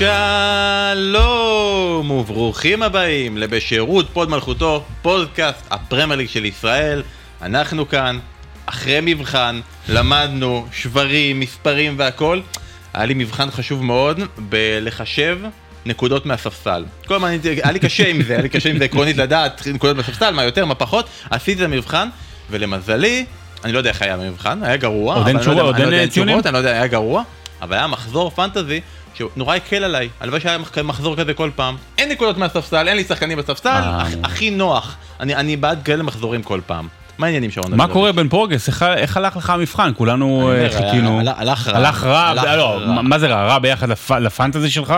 שלום וברוכים הבאים לבשירות פוד מלכותו, פודקאסט הפרמייר ליג של ישראל. אנחנו כאן, אחרי מבחן, למדנו שברים, מספרים והכל. היה לי מבחן חשוב מאוד בלחשב נקודות מהספסל. כל הזמן היה לי קשה עם זה, היה לי קשה עם זה עקרונית לדעת נקודות מהספסל, מה יותר, מה פחות. עשיתי את המבחן, ולמזלי, אני לא יודע איך היה המבחן, היה גרוע. עוד אין אני לא יודע- תשובה, עוד לא אין, ציונים? תשובות, אני לא יודע, היה גרוע, אבל היה מחזור פנטזי שנורא הקל עליי. הלוואי שהיה מח- מחזור כזה כל פעם. אין נקודות מהספסל, אין לי שחקנים בספסל, אה. הכ- הכי נוח. אני אני בעד כאלה מחזורים כל פעם. מה העניינים שרון? מה? קורה בן פורגס? איך- הלך לך המבחן? כולנו אה, חיכינו. הלך- רע. הלך רע, לא, רע. מה- זה רע? רע ביחס לפ- לפנטזי שלך?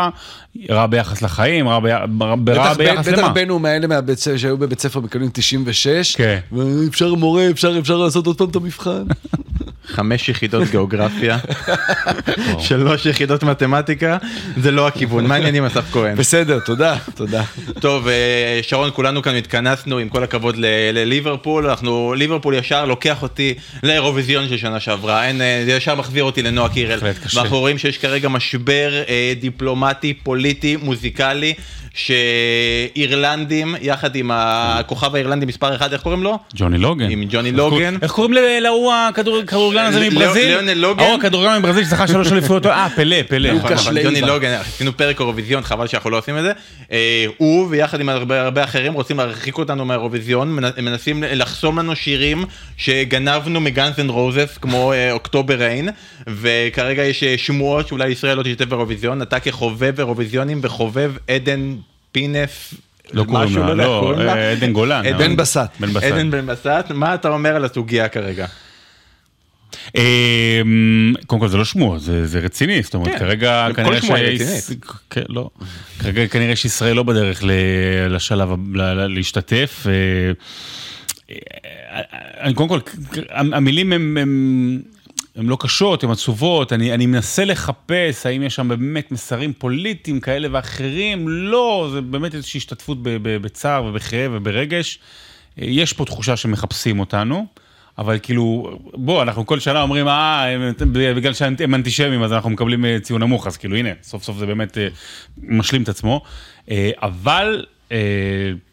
רע ביחס לחיים? רע בי- רע בטח ביחס בטח למה? בנו מאלה מהבית ספר שהיו בבית ספר מקבלים 96, כן. ואפשר מורה, אפשר אפשר לעשות עוד פעם את המבחן. חמש יחידות גיאוגרפיה, שלוש יחידות מתמטיקה, זה לא הכיוון. מה העניינים אסף כהן? בסדר, תודה, תודה. טוב, אה, שרון, כולנו כאן התכנסנו, עם כל הכבוד ל- לליברפול, אנחנו, ליברפול ישר לוקח אותי לאירוויזיון של שנה שעברה, אין, אה, זה ישר מחזיר אותי לנועה קירל. ואנחנו רואים שיש כרגע משבר אה, דיפלומטי, פוליטי, מוזיקלי, שאירלנדים, יחד עם הכוכב האירלנדי מספר 1, איך קוראים לו? ג'וני לוגן. עם ג'וני לוגן. איך קוראים להוא הכדורגלן הזה מברזיל? ליאונל לוגן? ההוא הכדורגלן מברזיל שזכה שלוש אליפויות. אה, פלא, פלא. נכון. ג'וני לוגן, עשינו פרק אירוויזיון, חבל שאנחנו לא עושים את זה. אה, הוא ויחד עם הרבה הרבה אחרים רוצים להרחיק אותנו מהאירוויזיון, מנ- מנסים לחסום לנו שירים שגנבנו מגאנס אנד רוזס, כמו אה, October Rain, וכרגע יש אה, שמועות שאולי ישראל לא תשתתף באירוויזיון, אתה כחובב אירוויזיונים וחובב עדן פינס. לא קוראים לה, לא, לה. אה, עדן גולן. עדן בסט. עדן בן בסט, מה אתה אומר על הסוגיה כרגע? אמ, קודם כל זה לא שמועות, זה, זה רציני, זאת אומרת כן, כרגע כנראה שיש-. כן, לא, כרגע כנראה שישראל לא בדרך לשלב, להשתתף. אה, אה, קודם כל, המילים הם, הם לא קשות, הן עצובות, אני, אני מנסה לחפש האם יש שם באמת מסרים פוליטיים כאלה ואחרים, לא, זה באמת איזושהי השתתפות בצער ובכאב וברגש. יש פה תחושה שמחפשים אותנו. אבל כאילו, בוא, אנחנו כל שנה אומרים, אה, הם- בגלל שהם אנטישמים אז אנחנו מקבלים אה, ציון נמוך, אז כאילו, הנה, סוף סוף זה באמת אה, משלים את עצמו. אה, אבל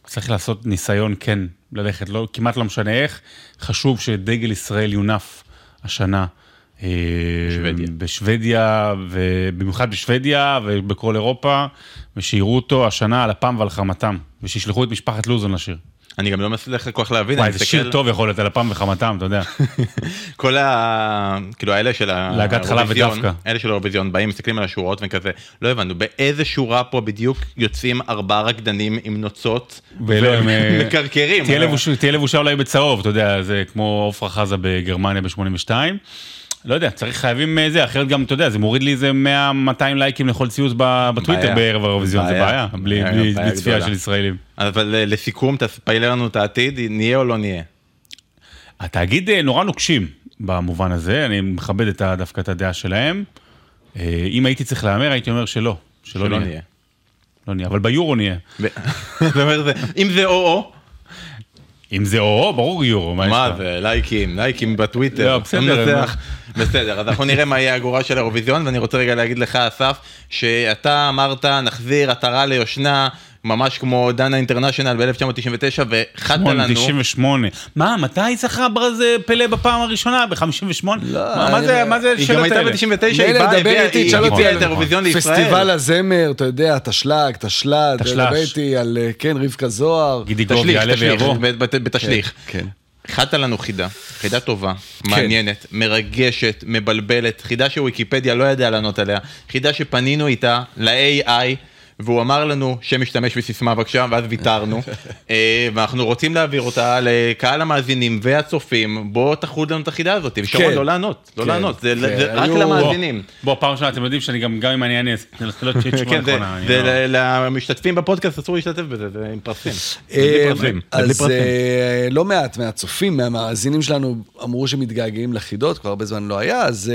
צריך לעשות ניסיון כן ללכת, לא, כמעט לא משנה איך, חשוב שדגל ישראל יונף השנה. אה, בשוודיה. בשוודיה, ובמיוחד בשוודיה ובכל אירופה, ושיראו אותו השנה על אפם ועל חמתם, ושישלחו את משפחת לוזון לשיר. אני גם לא מצליח כל כך להבין, וואי, זה שיר טוב יכול להיות על אפם וחמתם, אתה יודע. כל ה... כאילו האלה של להקת חלב ודווקא. אלה של האירוויזיון באים מסתכלים על השורות וכזה לא הבנו באיזה שורה פה בדיוק יוצאים ארבעה רקדנים עם נוצות הם, אה, ומקרקרים. תהיה לבוש- תהיה לבושה אולי בצהוב, אתה יודע, זה כמו עופרה חזה בגרמניה ב-82. לא יודע, צריך חייבים אה, זה, אחרת גם, אתה יודע, זה מוריד לי איזה 100-200 לייקים לכל ציוץ בטוויטר. בערב האירוויזיון, זה בעיה. בלי בלי- בלי צפייה. של ישראלים. אבל אה, לסיכום תספיילר לנו את העתיד נהיה או לא נהיה. התאגיד אה, נורא נוקשים במובן הזה, אני מכבד את דווקא את הדעה שלהם. אם הייתי צריך להמר, הייתי אומר שלא, שלא שלא נהיה. נהיה. לא נהיה, אבל ביורו נהיה. אם זה או-או, אם זה או, ברור יורו, מה יש מה לך? זה, לייקים, לייקים בטוויטר, לא, בסדר. בסדר, אז אנחנו נראה מה יהיה הגורל של האירוויזיון, ואני רוצה רגע להגיד לך, אסף, שאתה אמרת, נחזיר עטרה ליושנה, ממש כמו דנה אינטרנשיונל ב-1999, וחדת לנו... 98. מה, מתי זכה ברז פלא בפעם הראשונה? ב-58? לא, מה אני- זה, מה זה היא גם הייתה האלה? ב-99, היא באה, הביאה איתי, הביאה על את האירוויזיון לישראל. פסטיבל הזמר, אתה יודע, תשל"ג, תשל"ד, תשל"ש. דבר איתי על, אה, כן, רבקה זוהר. גידי גוב תשליך, יעלה ויבוא. בתשליך. כן. הכנת לנו חידה, חידה טובה, כן. מעניינת, מרגשת, מבלבלת, חידה שוויקיפדיה לא ידעה לענות עליה, חידה שפנינו איתה ל-AI, והוא אמר לנו שמשתמש בסיסמה בבקשה, ואז ויתרנו, אה, ואנחנו רוצים להעביר אותה לקהל המאזינים והצופים, בוא תחוד לנו את החידה הזאת, ושרון כן. לא לענות, לא כן, לענות, זה כן, זה רק היו- למאזינים. בוא, פעם ראשונה אתם יודעים שאני גם, גם אם אני אענה, זה לא תהיה תשובה כן, זה- נכונה. זה לא- למשתתפים בפודקאסט אסור להשתתף בזה, זה עם פרסים. אה, אז. אה, לא מעט מהצופים, מהמאזינים שלנו, אמרו שמתגעגעים לחידות, כבר הרבה זמן לא היה, אז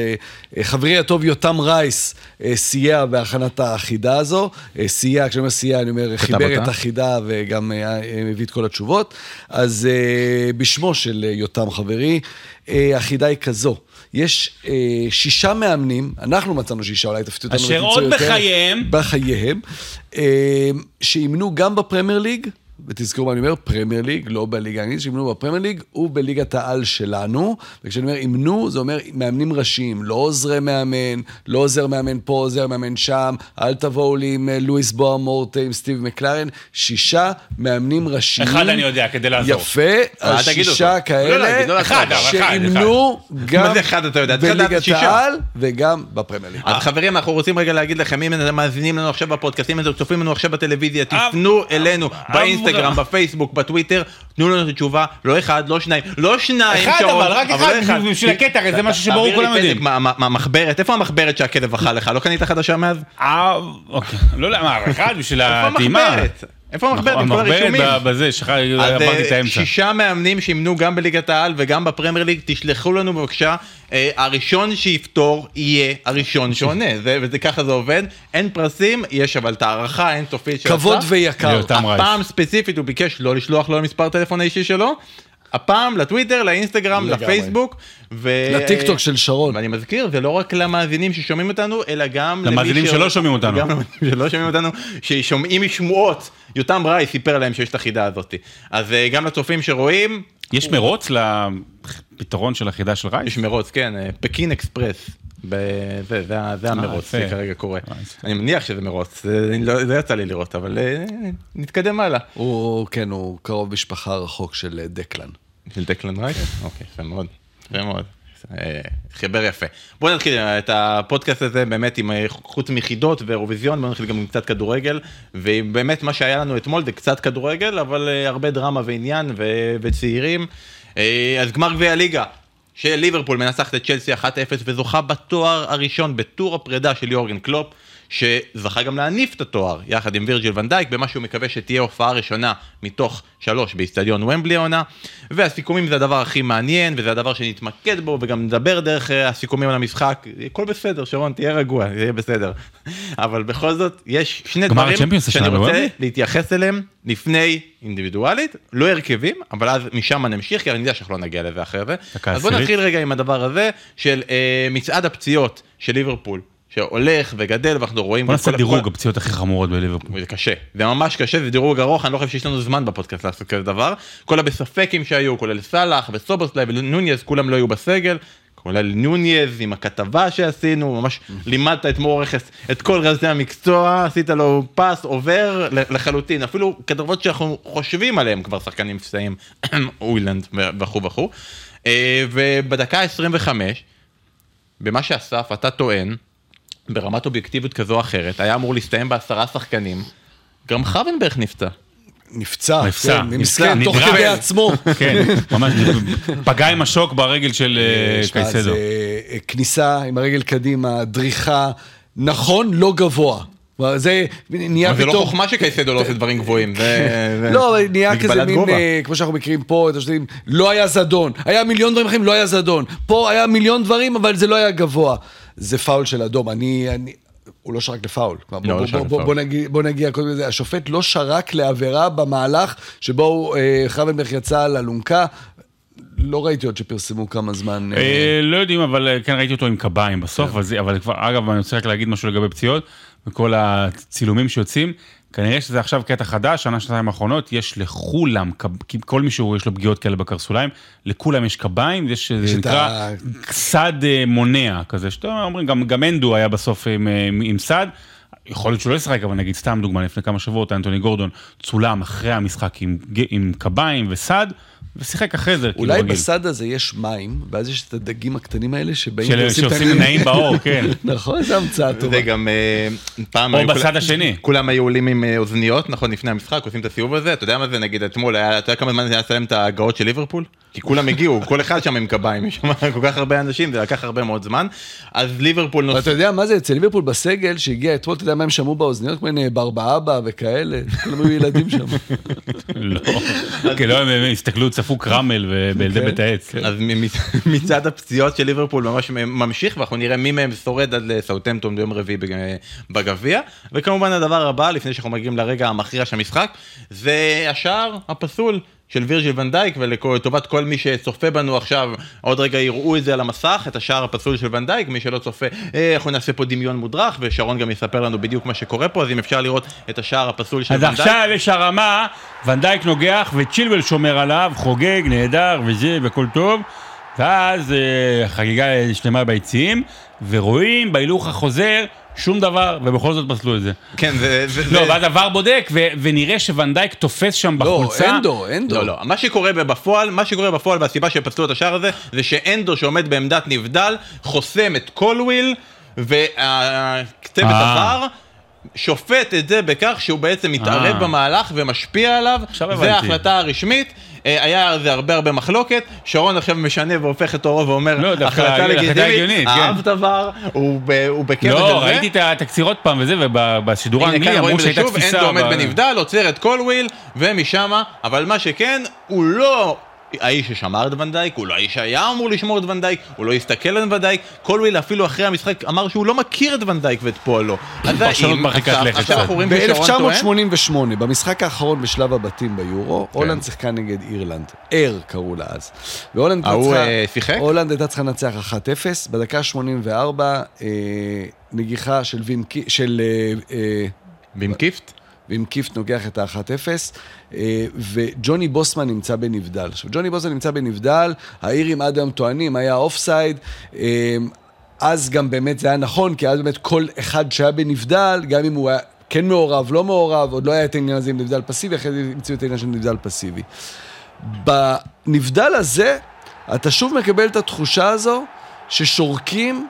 חברי הטוב יותם רייס סייע בהכנת החידה הזו, סייע, כשאני אומר סייע, אני אומר, חיבר? את החידה וגם אה, אה, הביא את כל התשובות. אז אה, בשמו של יותם חברי, החידה היא כזו, יש אה, שישה מאמנים, אנחנו מצאנו שישה, אולי תפתיעו אותנו אשר עוד בחייהם. בחייהם, אה, שאימנו גם בפרמייר ליג, ותזכרו מה אני אומר, פרמייר ליג, לא בליגה האנגלית, שאימנו בפרמייר ליג ובליגת העל שלנו. וכשאני אומר אימנו, זה אומר מאמנים ראשיים, לא עוזרי מאמן, לא עוזר מאמן פה, עוזר מאמן שם, אל תבואו לי עם אה, לואיס בואה מורטה, עם סטיב מקלרן, שישה מאמנים ראשיים. אחד אני יודע, כדי לעזור. יפה, שישה כאלה, שאימנו גם בליגת. העל וגם בפרמייר ליג. אז חברים, אנחנו רוצים רגע להגיד לכם, אם אתם מאזינים לנו עכשיו בפודקאסטים, אם אתם צופים לנו עכשיו בטלוויזיה, תפנו אלינו באינסטגרם, בפייסבוק, בטוויטר, תנו לנו את התשובה, לא אחד, לא שניים, לא שניים, אחד שרון, אבל, רק לא אחד, בשביל הקטע, הרי זה משהו שברור כולם יודעים. המחברת, איפה המחברת שהכלב אכל לך? לא קנית חדשה מאז? אה, אוקיי. לא יודע, מה, אחד בשביל איפה הטעימה. איפה המחברת עם כל הרישומים? המחברת ב- בזה, עברתי את אה, האמצע. שישה מאמנים שאימנו גם בליגת העל וגם בפרמייר ליג, תשלחו לנו בבקשה, אה, הראשון שיפתור יהיה הראשון שעונה, זה- וזה ככה זה עובד, אין פרסים, יש אבל את הערכה האינסופית של כבוד. ויקר. הפעם ספציפית הוא ביקש לא לשלוח לו למספר טלפון האישי שלו, הפעם לטוויטר, לאינסטגרם, לגמרי. לפייסבוק, ו... לטיקטוק של שרון. ואני מזכיר, זה לא רק למאזינים ששומעים אותנו, אלא גם למאזינים למי שלא שומעים אותנו. גם למאזינים שלא שומעים אותנו, ששומעים משמועות, יותם רייס סיפר להם שיש את החידה הזאת. אז אה, גם לצופים שרואים, יש מרוץ לפתרון של החידה של רייס? יש מרוץ, כן, אה, פקין אקספרס. ב- זה, זה, ה- זה המרוץ. שכרגע קורה. אה. אני מניח שזה מרוץ, לא יצא לי לראות, אבל אה, נתקדם הלאה. הוא, כן, הוא קרוב משפחה רחוק של אה, דקלן. של דקלן רייס? אוקיי, יפה מאוד, יפה מאוד. אה, חיבר יפה. בואו נתחיל את הפודקאסט הזה באמת עם אה, חוץ מחידות ואירוויזיון, בואו נתחיל גם עם קצת כדורגל, ובאמת מה שהיה לנו אתמול זה קצת כדורגל, אבל אה, הרבה דרמה ועניין ו- וצעירים. אה, אז גמר גביע הליגה. שליברפול מנצחת את צ'לסי 1-0 וזוכה בתואר הראשון בטור הפרידה של יורגן קלופ, שזכה גם להניף את התואר יחד עם וירג'יל ונדייק, במה שהוא מקווה שתהיה הופעה ראשונה מתוך שלוש באיצטדיון ומבלי העונה. והסיכומים זה הדבר הכי מעניין, וזה הדבר שנתמקד בו, וגם נדבר דרך אה, הסיכומים על המשחק. הכל בסדר, שרון, תהיה רגוע, זה יהיה בסדר. אבל בכל זאת, יש שני דברים שאני רוצה בוומבלי? להתייחס אליהם לפני אינדיבידואלית, לא הרכבים, אבל אז משם נמשיך, כי אני יודע שאנחנו לא נגיע לזה אחרי זה. אז בוא. נתחיל רגע עם הדבר הזה של אה, מצעד הפציעות של ליברפול, שהולך וגדל, ואנחנו רואים... בוא נעשה דירוג הפציעות הכי חמורות בליברפול. זה קשה, זה ממש קשה, זה דירוג ארוך, אני לא חושב שיש לנו זמן בפודקאסט לעשות כזה דבר. כל הבספקים שהיו, כולל סאלח וסובוסליי ונוניז, כולם לא היו בסגל. כולל נוניז עם הכתבה שעשינו, ממש לימדת את מור רכס, את כל רזי המקצוע, עשית לו פס, עובר לחלוטין, אפילו כתבות שאנחנו חושבים עליהם כבר שחקנים מבצעים, אוילנד וכו' וכו'. אה, ובדקה 25, במה שאסף, אתה טוען, ברמת אובייקטיביות כזו או אחרת, היה אמור להסתיים בעשרה שחקנים, גם חוונברג נפצע. נפצע, נפצע, כן, נפצע, מסכן, תוך. כדי עצמו. כן, ממש פגע עם השוק ברגל של אה, שמע, קייסדו. זה אה, כניסה עם הרגל קדימה, דריכה, נכון, לא גבוה. זה נהיה אבל זה פתאום... לא חוכמה שקייסדו לא עושה דברים גבוהים, לא, נהיה כזה מין. אה, כמו שאנחנו מכירים פה, את השטים, לא היה זדון. היה מיליון דברים אחרים, לא היה זדון. פה היה מיליון דברים, אבל זה לא היה גבוה. זה פאול של אדום. אני... אני... הוא לא שרק לפאול. לא, בוא, לא בוא, בוא, בוא. בוא, נגיע, בוא נגיע קודם לזה. השופט לא שרק לעבירה במהלך שבו אה, חרבנברג יצא על אלונקה. לא ראיתי עוד שפרסמו כמה זמן. אה, אה, לא יודעים, אבל אה, כן ראיתי אותו עם קביים בסוף, אבל זה- אבל כבר, אגב, אני רוצה רק להגיד משהו לגבי פציעות, וכל הצילומים שיוצאים, כנראה שזה עכשיו קטע חדש, שנה, שנתיים האחרונות, יש לכולם, כל מי שיש לו פגיעות כאלה בקרסוליים, לכולם יש קביים, יש, זה את נקרא סד אה, מונע כזה, שאתה אומרים, גם, גם אנדו היה בסוף עם, אה, עם, עם סד. יכול להיות שהוא לא ישחק, אבל נגיד סתם דוגמה, לפני כמה שבועות אנטוני גורדון צולם אחרי המשחק עם, עם קביים וסד, ושיחק אחרי זה, כאילו אולי רגיל. בסד הזה יש מים, ואז יש את הדגים הקטנים האלה שבאים של- ועושים שעושים. נעים באור, כן. נכון, זו המצאה טובה. זה גם אה, פעם או היו בצד כולם- השני. כולם היו עולים עם אה, אוזניות נכון לפני המשחק עושים את הסיבוב הזה אתה יודע מה זה נגיד אתמול היה אתה יודע כמה זמן זה היה לסיים את ההגעות של ליברפול כי כולם הגיעו כל אחד שם עם קביים יש שם כל כך הרבה אנשים זה לקח הרבה מאוד זמן אז ליברפול ואתה נוסע יודע מה זה אצל ליברפול בסגל שהגיע אתמול, אתה יודע מה הם שמעו באוזניות? כל מיני ברבא אבא וכאלה, כולם היו ילדים שם. לא, כן, לא, הם הם הסתכלו, צפו קרמל ו- בילדי כן. בית העץ. אז מ- מ- מצד הפציעות של ליברפול ממש ממשיך ואנחנו נראה מי מהם שורד עד לסאוטמפטון ביום רביעי בג- בגביע וכמובן הדבר הבא לפני שאנחנו מגיעים לרגע המכריע של המשחק זה השער הפסול של וירג'יל ונדייק, ולטובת כל מי שצופה בנו עכשיו, עוד רגע יראו את זה על המסך, את השער הפסול של ונדייק, מי שלא צופה, אה, הוא נעשה פה דמיון מודרך, ושרון גם יספר לנו בדיוק מה שקורה פה, אז אם אפשר לראות את השער הפסול של אז ונדייק. עכשיו יש הרמה, ונדייק נוגח וצ'ילבל שומר עליו, חוגג, נהדר וזה, והכל טוב. ואז אה, חגיגה שלמה ביציעים, ורואים בהילוך החוזר שום דבר, ובכל זאת פסלו את זה. כן. זה- לא, ואז עבר בודק, ו- ונראה שוונדייק תופס שם לא, בחולצה. אנדו, אנדו. לא, לא, מה שקורה בפועל, מה שקורה בפועל והסיבה שפסלו את השער הזה, זה שאנדו שעומד בעמדת נבדל, חוסם את קולוויל, והצוות אה. עבר. שופט את זה בכך שהוא בעצם מתערב אה. במהלך ומשפיע עליו, זה. ההחלטה הרשמית, אה, היה על זה הרבה הרבה מחלוקת, שרון עכשיו משנה והופך את אורו ואומר, לא, החלטה לגיטימית, הגיונית, כן. דבר, הוא ב- הוא בקטע כזה. לא, ראיתי את התקציר עוד פעם וזה, ובשידור האנגלי אמרו זה שהייתה תפיסה. אנדו עומד בנבדל, עוצר את קולוויל, ומשם, אבל מה שכן, הוא לא האיש ששמר את ונדייק, הוא לא האיש שהיה אמור לשמור את ונדייק, הוא לא הסתכל על ונדייק, קולוויל אפילו אחרי המשחק אמר שהוא לא מכיר את ונדייק ואת פועלו. אז פרשנות מרחיקת עכשיו- לכת טוען, ב-1988, במשחק האחרון בשלב הבתים ביורו, כן. הולנד שיחקה נגד אירלנד. אייר קראו לה אז. והולנד אה, הייתה צריכה לנצח 1-0, בדקה 84, אה, נגיחה של וים של... אה, קיפט? ועם קיפט נוגח את ה-1-0, אה, וג'וני בוסמן נמצא בנבדל. עכשיו, ג'וני בוסמן נמצא בנבדל, האירים עד היום טוענים, היה offside. אז גם באמת זה היה נכון, כי אז באמת כל אחד שהיה בנבדל, גם אם הוא היה כן מעורב, לא מעורב, עוד לא היה את העניין הזה עם נבדל פסיבי, אחרי זה המציאו את העניין של נבדל פסיבי. בנבדל הזה, אתה שוב מקבל את התחושה הזו ששורקים,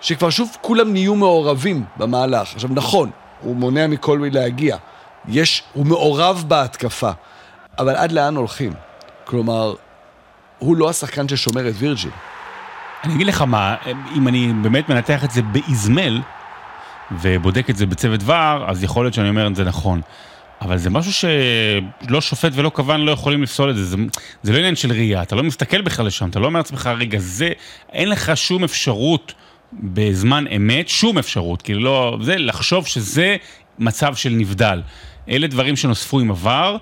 שכבר שוב כולם נהיו מעורבים במהלך. עכשיו, נכון, הוא מונע מקולווי להגיע. יש, הוא מעורב בהתקפה, אבל עד לאן הולכים? כלומר, הוא לא השחקן ששומר את וירג'יל. אני אגיד לך מה, אם אני באמת מנתח את זה באזמל, ובודק את זה בצוות ור, אז יכול להיות שאני אומר את זה נכון. אבל זה משהו שלא שופט ולא כוון לא יכולים לפסול את זה. זה, זה לא עניין של ראייה, אתה לא מסתכל בכלל לשם, אתה לא אומר לעצמך, רגע, זה, אין לך שום אפשרות בזמן אמת, שום אפשרות, כאילו לא, זה לחשוב שזה מצב של נבדל. אלה דברים שנוספו עם עבר,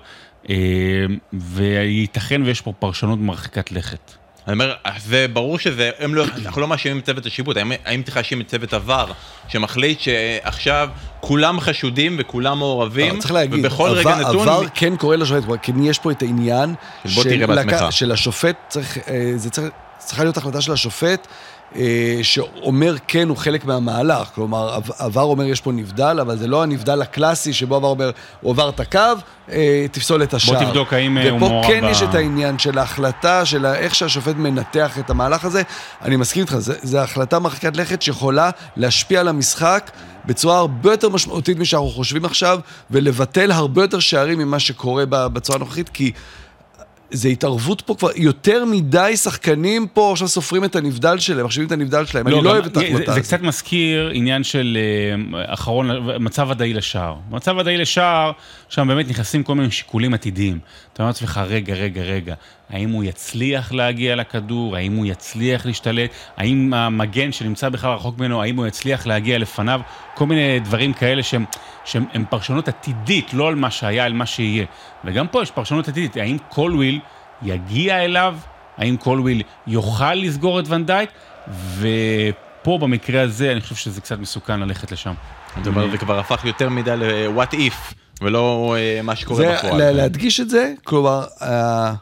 אה, וייתכן ויש פה פרשנות מרחיקת לכת. אני אומר, זה ברור שזה, הם לא, אנחנו לא מאשימים את צוות השיפוט, האם, האם צריך להאשים את צוות עבר, שמחליט שעכשיו כולם חשודים וכולם מעורבים, אבל צריך להגיד, ובכל רגע עבר- נתון, עבר כן קורא לשופט, כן יש פה את העניין של בעצמך. של השופט, צריך, אה, זה צריך, צריכה להיות החלטה של השופט, שאומר כן הוא חלק מהמהלך, כלומר עב- עבר אומר יש פה נבדל, אבל זה לא הנבדל הקלאסי שבו עבר אומר הוא עבר את הקו, אה, תפסול את השער. תבדוק האם, אה, הוא ופה מעורב כן ב- יש את העניין של ההחלטה, של איך שהשופט מנתח את המהלך הזה. אני מסכים איתך, זו החלטה מרחיקת לכת שיכולה להשפיע על המשחק בצורה הרבה יותר משמעותית משאנחנו חושבים עכשיו, ולבטל הרבה יותר שערים ממה שקורה בצורה הנוכחית, כי זה התערבות פה כבר, יותר מדי שחקנים פה עכשיו סופרים את הנבדל שלהם, מחשיבים את הנבדל שלהם, אני לא גם- אוהב את זה- ההחלטה זה הזאת. קצת מזכיר עניין של אה, אחרון, מצב ודאי לשער. מצב ודאי לשער, שם באמת נכנסים כל מיני שיקולים עתידיים. אתה אומר לעצמך, רגע, רגע, רגע, האם הוא יצליח להגיע לכדור? האם הוא יצליח להשתלט? האם המגן שנמצא בכלל רחוק ממנו, האם הוא יצליח להגיע לפניו? כל מיני דברים כאלה שהם, שהם הם פרשנות עתידית, לא על מה שהיה, על מה שיהיה. וגם פה יש פרשנות עתידית, האם קולוויל יגיע אליו? האם קולוויל יוכל לסגור את ונדייק? ופה במקרה הזה אני חושב שזה קצת מסוכן ללכת לשם. זאת אומרת, זה כבר הפך יותר מדי ל-what if, ולא אה, מה שקורה זה, בפועל. לה- להדגיש את זה, כלומר, אה,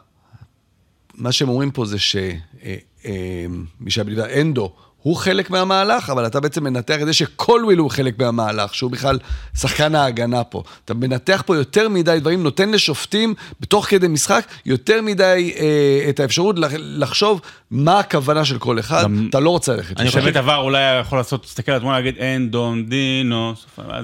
מה שהם אומרים פה זה שמי שהיה בלבד, אנדו, הוא חלק מהמהלך, אבל אתה בעצם מנתח את זה שקולוויל הוא חלק מהמהלך, שהוא בכלל שחקן ההגנה פה. אתה מנתח פה יותר מדי דברים, נותן לשופטים, בתוך כדי משחק, יותר מדי אה, את האפשרות לח- לחשוב מה הכוונה של כל אחד, גם- אתה לא רוצה ללכת. אני. חושב עבר אולי היה יכול לעשות, תסתכל על התמונה, להגיד אין דון דינו.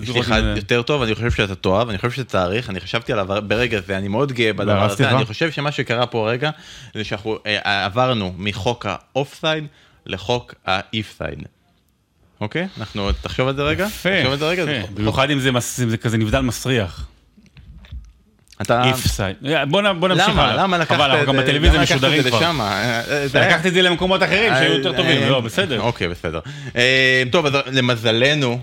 יש לי אחד זה- יותר טוב, אני חושב שאתה תאהב, אני חושב שזה תאריך, אני חשבתי עליו ברגע זה, אני מאוד גאה בדבר הזה? אני חושב שמה שקרה פה הרגע, זה שאנחנו אה, עברנו מחוק האוף סייד לחוק האיף סייד. אוקיי? אנחנו, תחשוב על זה רגע. יפה, תחשוב על זה רגע. יפה. זה במיוחד אם זה מס- אם זה כזה נבדל מסריח. אתה... איף סייד. בוא נ- בוא נמשיך למה? הלאה. למה לקחת חבל, אנחנו את גם זה- בטלוויזיה למה לקחת משודרים את זה כבר. אה, זה היה- לקחתי את זה למקומות אחרים שהיו יותר טובים, אה, לא, בסדר. אוקיי, בסדר. אה, טוב, אז למזלנו,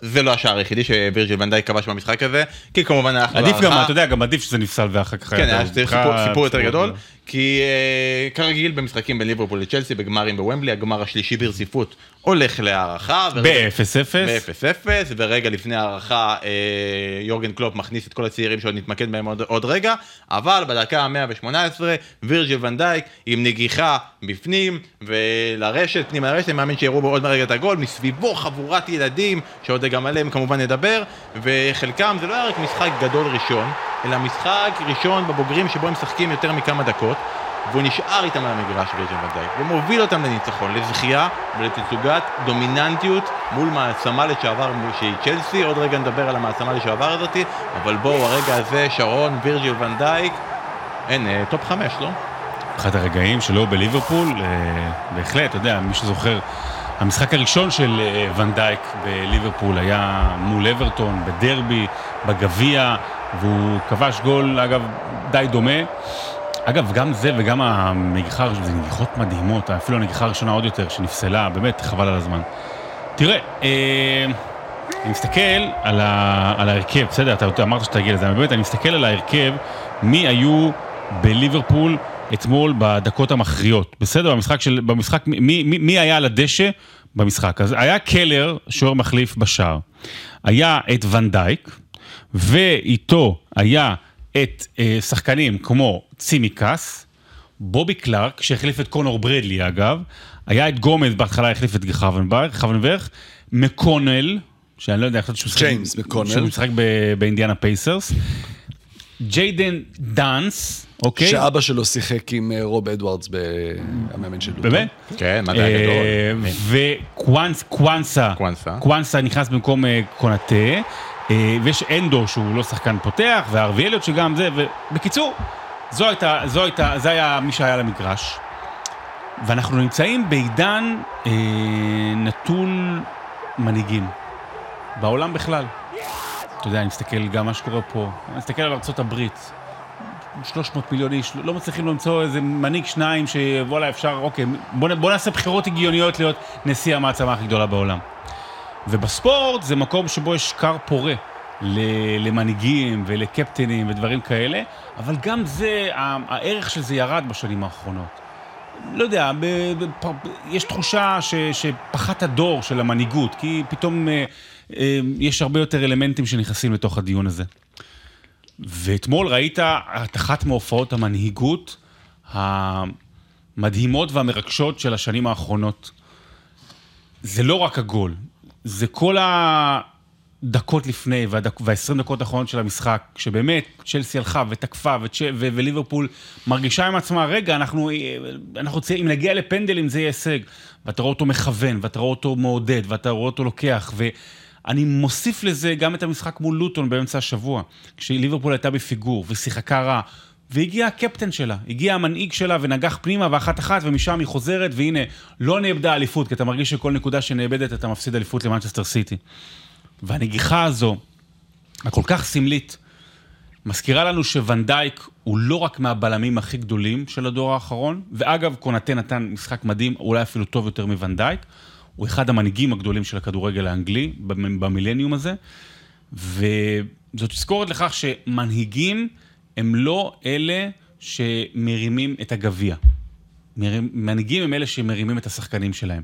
זה לא השער היחידי שווירג'יל ונדייק כבש במשחק הזה, כי כמובן אנחנו... עדיף גם, אתה יודע, גם עדיף שזה נפסל ואחר כך... כן, היה בכלל, סיפור, יותר גדול. כי אה, כרגיל במשחקים בין ליברפול לצ'לסי, בגמרים בוומבלי, הגמר השלישי ברציפות הולך להערכה. ורגע- ב-0-0. ב-0-0, ורגע לפני ההערכה אה, יורגן קלופ מכניס את כל הצעירים שעוד נתמקד בהם עוד, עוד רגע, אבל בדקה ה-118, וירג'יל ונדייק עם נגיחה בפנים ולרשת, פנימה לרשת, אני מאמין שיראו בו עוד מרגע את הגול, מסביבו חבורת ילדים, שעוד גם עליהם כמובן נדבר, וחלקם זה לא היה רק משחק גדול ראשון, אלא משחק ראשון בבוגרים שבו הם משחקים יותר מכמה דקות. והוא נשאר איתם על המגרש וירג'יל ונדייק, ומוביל אותם לניצחון, לזכייה ולתצוגת דומיננטיות מול מעצמה לשעבר שהיא צ'לסי, עוד רגע נדבר על המעצמה לשעבר הזאתי, אבל בואו הרגע הזה, שרון, וירג'יל ונדייק, אין, אה, top חמש, לא? אחד הרגעים שלו בליברפול, אה, בהחלט, אתה יודע, מי שזוכר, המשחק הראשון של אה, ונדייק בליברפול היה מול אברטון, בדרבי, בגביע, והוא כבש גול, אגב, די דומה. אגב, גם זה וגם הנגיחה, זה נגיחות מדהימות, אפילו הנגיחה הראשונה עוד יותר, שנפסלה, באמת, חבל על הזמן. תראה, אה, אני מסתכל על, ה, על ההרכב, בסדר, אתה, אתה אמרת שתגיע לזה, אבל באמת, אני מסתכל על ההרכב, מי היו בליברפול אתמול בדקות המכריעות, בסדר? במשחק של, במשחק, מי, מי, מי היה על הדשא במשחק? אז היה קלר, שוער מחליף בשער. היה את ונדייק, ואיתו היה את אה, שחקנים כמו צימקס, בובי קלארק, שהחליף את קונור ברדלי אגב, היה את גומז, בהתחלה החליף את חוונברג, חוונברך, מקונל, שאני לא יודע, חשבתי שהוא משחק- ג'יימס מקונל. שהוא משחק באינדיאנה פייסרס, ג'יידן דאנס, אוקיי? שאבא שלו שיחק עם אה, רוב אדוארדס המאמן של לוטון. באמת? כן, היה גדול. אה, וקוואנסה, קוואנסה. נכנס במקום אה, קונאטה, ויש אנדו שהוא לא שחקן פותח, והארווי אליוט שגם זה, ובקיצור, זו הייתה, זו הייתה, זה היה מי שהיה למגרש. ואנחנו נמצאים בעידן אה, נטול מנהיגים, בעולם בכלל. אתה יודע, אני מסתכל גם מה שקורה פה, אני מסתכל על ארה"ב, 300 מיליון איש, לא מצליחים למצוא איזה מנהיג שניים שוואלה אפשר, אוקיי, בוא, בוא נעשה בחירות הגיוניות להיות נשיא המעצמה הכי גדולה בעולם. ובספורט זה מקום שבו יש כר פורה למנהיגים ולקפטנים ודברים כאלה, אבל גם זה, הערך של זה ירד בשנים האחרונות. לא יודע, יש תחושה ש, שפחת הדור של המנהיגות, כי פתאום אה, אה, יש הרבה יותר אלמנטים שנכנסים לתוך הדיון הזה. ואתמול ראית את אחת מהופעות המנהיגות המדהימות והמרגשות של השנים האחרונות. זה לא רק הגול, זה כל הדקות לפני והדק, וה-20 דקות האחרונות של המשחק, שבאמת צ'לסי הלכה ותקפה וצ'... ו... וליברפול מרגישה עם עצמה, רגע, אנחנו, אנחנו רוצים, אם נגיע לפנדלים זה יהיה הישג. ואתה רואה אותו מכוון, ואתה רואה אותו מעודד, ואתה רואה אותו לוקח, ואני מוסיף לזה גם את המשחק מול לוטון באמצע השבוע, כשליברפול הייתה בפיגור ושיחקה רע. והגיע הקפטן שלה, הגיע המנהיג שלה ונגח פנימה ואחת אחת ומשם היא חוזרת והנה, לא נאבדה אליפות, כי אתה מרגיש שכל נקודה שנאבדת אתה מפסיד אליפות למנצ'סטר סיטי. והנגיחה הזו, הכל כך סמלית, מזכירה לנו שוונדייק הוא לא רק מהבלמים הכי גדולים של הדור האחרון, ואגב, קונאטה נתן משחק מדהים, אולי אפילו טוב יותר מוונדייק, הוא אחד המנהיגים הגדולים של הכדורגל האנגלי במילניום הזה, וזאת תזכורת לכך שמנהיגים הם לא אלה שמרימים את הגביע. מנהיגים הם אלה שמרימים את השחקנים שלהם,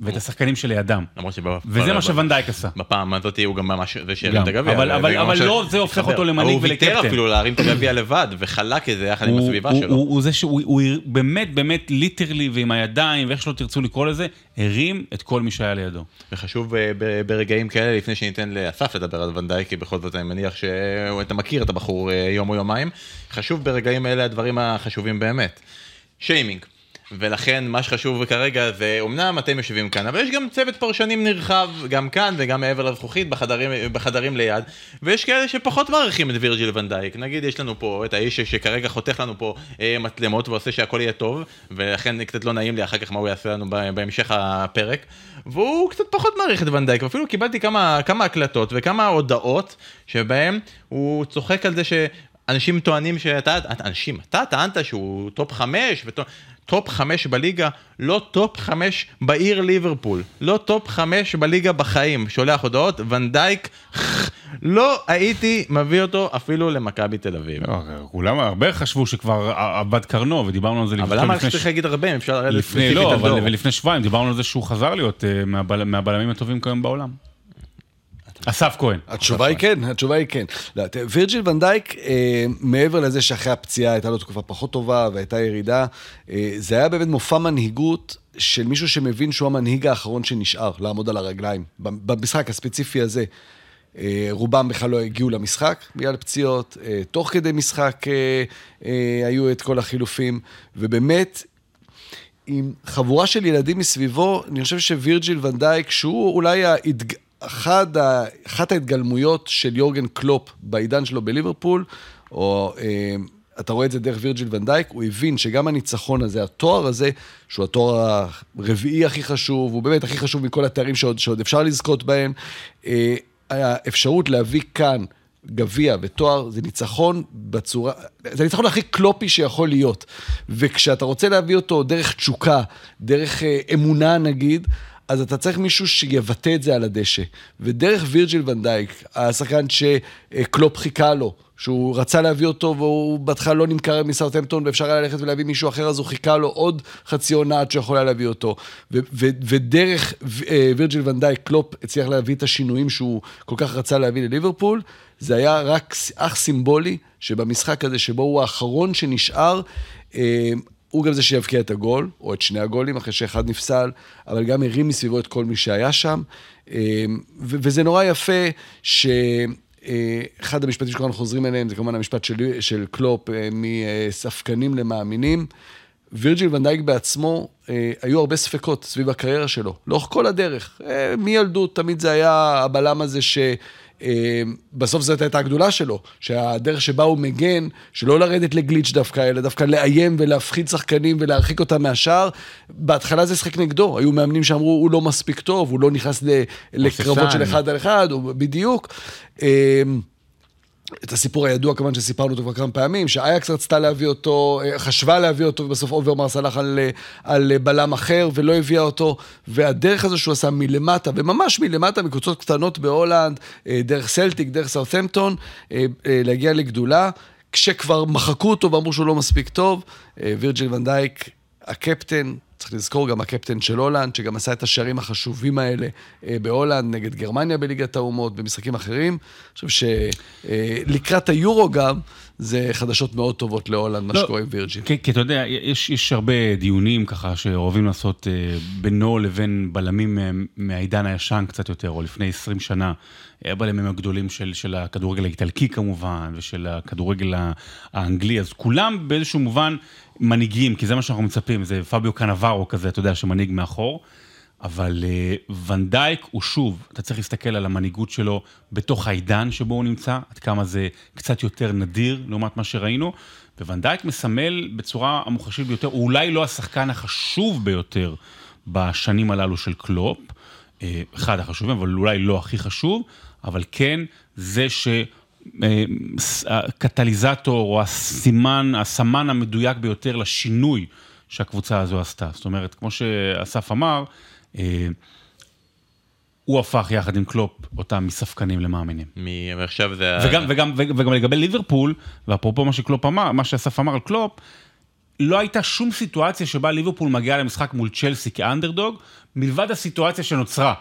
ואת השחקנים שלידם. למרות שבפעם... וזה מה שוונדייק עשה. בפעם הזאת הוא גם ממש זה שהרים. את הגביע. אבל- לא זה הופך אותו למנהיג הוא ויתר ולקפטן. אפילו להרים את הגביע לבד, וחלק את זה יחד עם הסביבה שלו. הוא זה שהוא הוא באמת, באמת, literally ועם הידיים, ואיך שלא תרצו לקרוא לזה, הרים את כל מי שהיה לידו. וחשוב אה, ברגעים כאלה, לפני שניתן לאסף לדבר על ונדייק, כי בכל זאת אני מניח שאתה מכיר את הבחור אה, יום או יומיים, חשוב ברגעים אלה הדברים החשובים באמת. שיימינג. ולכן מה שחשוב כרגע זה, אמנם אתם יושבים כאן, אבל יש גם צוות פרשנים נרחב, גם כאן וגם מעבר לזכוכית, בחדרים, בחדרים ליד, ויש כאלה שפחות מעריכים את וירג'יל ונדייק. נגיד, יש לנו פה את האיש שכרגע חותך לנו פה אה, מצלמות ועושה שהכל יהיה טוב, ולכן קצת לא נעים לי אחר כך מה הוא יעשה לנו בהמשך הפרק, והוא קצת פחות מעריך את ונדייק, ואפילו קיבלתי כמה, כמה הקלטות וכמה הודעות שבהם הוא צוחק על זה ש... אנשים טוענים שאתה, אנשים, אתה טענת שהוא top חמש, וטוע- top חמש בליגה, לא top חמש בעיר ליברפול, לא top חמש בליגה בחיים, שולח הודעות, ונדייק, לא הייתי מביא אותו אפילו למכבי תל אביב. לא, כולם, הרבה חשבו שכבר אבד קרנו, ודיברנו על זה אבל למה צריך להגיד הרבה, אפשר לרדת לפני, לא, אבל ולפני שבועיים דיברנו על זה שהוא חזר להיות אה, מהבלמים הטובים כיום בעולם. אסף כהן. התשובה היא כן, התשובה היא כן. לא, וירג'יל ונדייק, אה, מעבר לזה שאחרי הפציעה הייתה לו תקופה פחות טובה והייתה ירידה, אה, זה היה באמת מופע מנהיגות של מישהו שמבין שהוא המנהיג האחרון שנשאר, לעמוד על הרגליים, במשחק הספציפי הזה. אה, רובם בכלל לא הגיעו למשחק בגלל פציעות, תוך כדי משחק היו את כל החילופים, ובאמת, עם חבורה של ילדים מסביבו, אני חושב שווירג'יל ונדייק, שהוא אולי. אחד ה... אחת ההתגלמויות של יורגן קלופ בעידן שלו בליברפול, או אה, אתה רואה את זה דרך וירג'יל ונדייק, הוא הבין שגם הניצחון הזה, התואר הזה, שהוא התואר הרביעי הכי חשוב, הוא באמת הכי חשוב מכל התארים שעוד, שעוד אפשר לזכות בהם, אה, האפשרות להביא כאן גביע ותואר זה ניצחון בצורה, זה הניצחון הכי קלופי שיכול להיות. וכשאתה רוצה להביא אותו דרך תשוקה, דרך אה, אמונה נגיד, אז אתה צריך מישהו שיבטא את זה על הדשא. ודרך וירג'יל ונדייק, השחקן שקלופ חיכה לו, שהוא רצה להביא אותו והוא בהתחלה לא נמכר מסאוטהמפטון ואפשר היה ללכת ולהביא מישהו אחר, אז הוא חיכה לו עוד חצי עונה עד שהוא יכול היה להביא אותו. ודרך אה, וירג'יל ונדייק, קלופ הצליח להביא את השינויים שהוא כל כך רצה להביא לליברפול. זה היה רק אך סימבולי, שבמשחק הזה, שבו הוא האחרון שנשאר, אה, הוא גם זה שיבקיע את הגול, או את שני הגולים, אחרי שאחד נפסל, אבל גם הרים מסביבו את כל מי שהיה שם. אה, וזה נורא יפה ש... אחד המשפטים שכולנו חוזרים אליהם זה כמובן המשפט של, של קלופ מספקנים למאמינים. וירג'יל ונדייק בעצמו, אה, היו הרבה ספקות סביב הקריירה שלו, לאורך כל הדרך. אה, מילדות תמיד זה היה הבלם הזה ש... אה, בסוף זאת הייתה הגדולה שלו, שהדרך שבה הוא מגן, שלא לרדת לגליץ' דווקא, אלא דווקא לאיים ולהפחיד שחקנים ולהרחיק אותם מהשער, בהתחלה זה שחק נגדו, היו מאמנים שאמרו, הוא לא מספיק טוב, הוא לא נכנס לקרבות של אחד על אחד, בדיוק. את הסיפור הידוע כמובן שסיפרנו אותו כבר כמה פעמים, שאייאקס רצתה להביא אותו, אה, חשבה להביא אותו, ובסוף אוברמרס הלך על, אה, על בלם אחר ולא הביאה אותו, והדרך הזו שהוא עשה מלמטה, וממש מלמטה, מקבוצות קטנות בהולנד, אה, דרך סלטיק, דרך סאות'מפטון, להגיע לגדולה, כשכבר מחקו אותו ואמרו שהוא לא מספיק טוב, וירג'יל ונדייק, הקפטן, צריך לזכור גם הקפטן של הולנד, שגם עשה את השערים החשובים האלה אה, בהולנד, נגד גרמניה בליגת האומות, במשחקים אחרים. אני חושב שלקראת היורו גם, זה חדשות מאוד טובות להולנד, מה לא, שקורה עם וירג'יל. כי, אתה יודע, יש, יש הרבה דיונים ככה שאוהבים לעשות אה, בינו לבין בלמים מהעידן הישן קצת יותר, או לפני 20 שנה. הבלמים הגדולים של, של הכדורגל האיטלקי כמובן, ושל הכדורגל האנגלי, אז כולם באיזשהו מובן מנהיגים, כי זה מה שאנחנו מצפים, זה פביו קנברו כזה, אתה יודע, שמנהיג מאחור. אבל uh, ונדייק הוא שוב, אתה צריך להסתכל על המנהיגות שלו בתוך העידן שבו הוא נמצא, עד כמה זה קצת יותר נדיר לעומת מה שראינו, וונדייק מסמל בצורה המוחשית ביותר, הוא אולי לא השחקן החשוב ביותר בשנים הללו של קלופ, אה, אחד החשובים, אבל אולי לא הכי חשוב, אבל כן זה ש... הקטליזטור או הסימן, הסמן המדויק ביותר לשינוי שהקבוצה הזו עשתה. זאת אומרת, כמו שאסף אמר, אה, הוא הפך יחד עם קלופ אותם מספקנים למאמינים. ועכשיו זה... וגם, וגם, וגם לגבי ליברפול, ואפרופו מה שקלופ אמר, מה שאסף אמר על קלופ, לא הייתה שום סיטואציה שבה ליברפול מגיעה למשחק מול צ'לסי כאנדרדוג, מלבד הסיטואציה שנוצרה.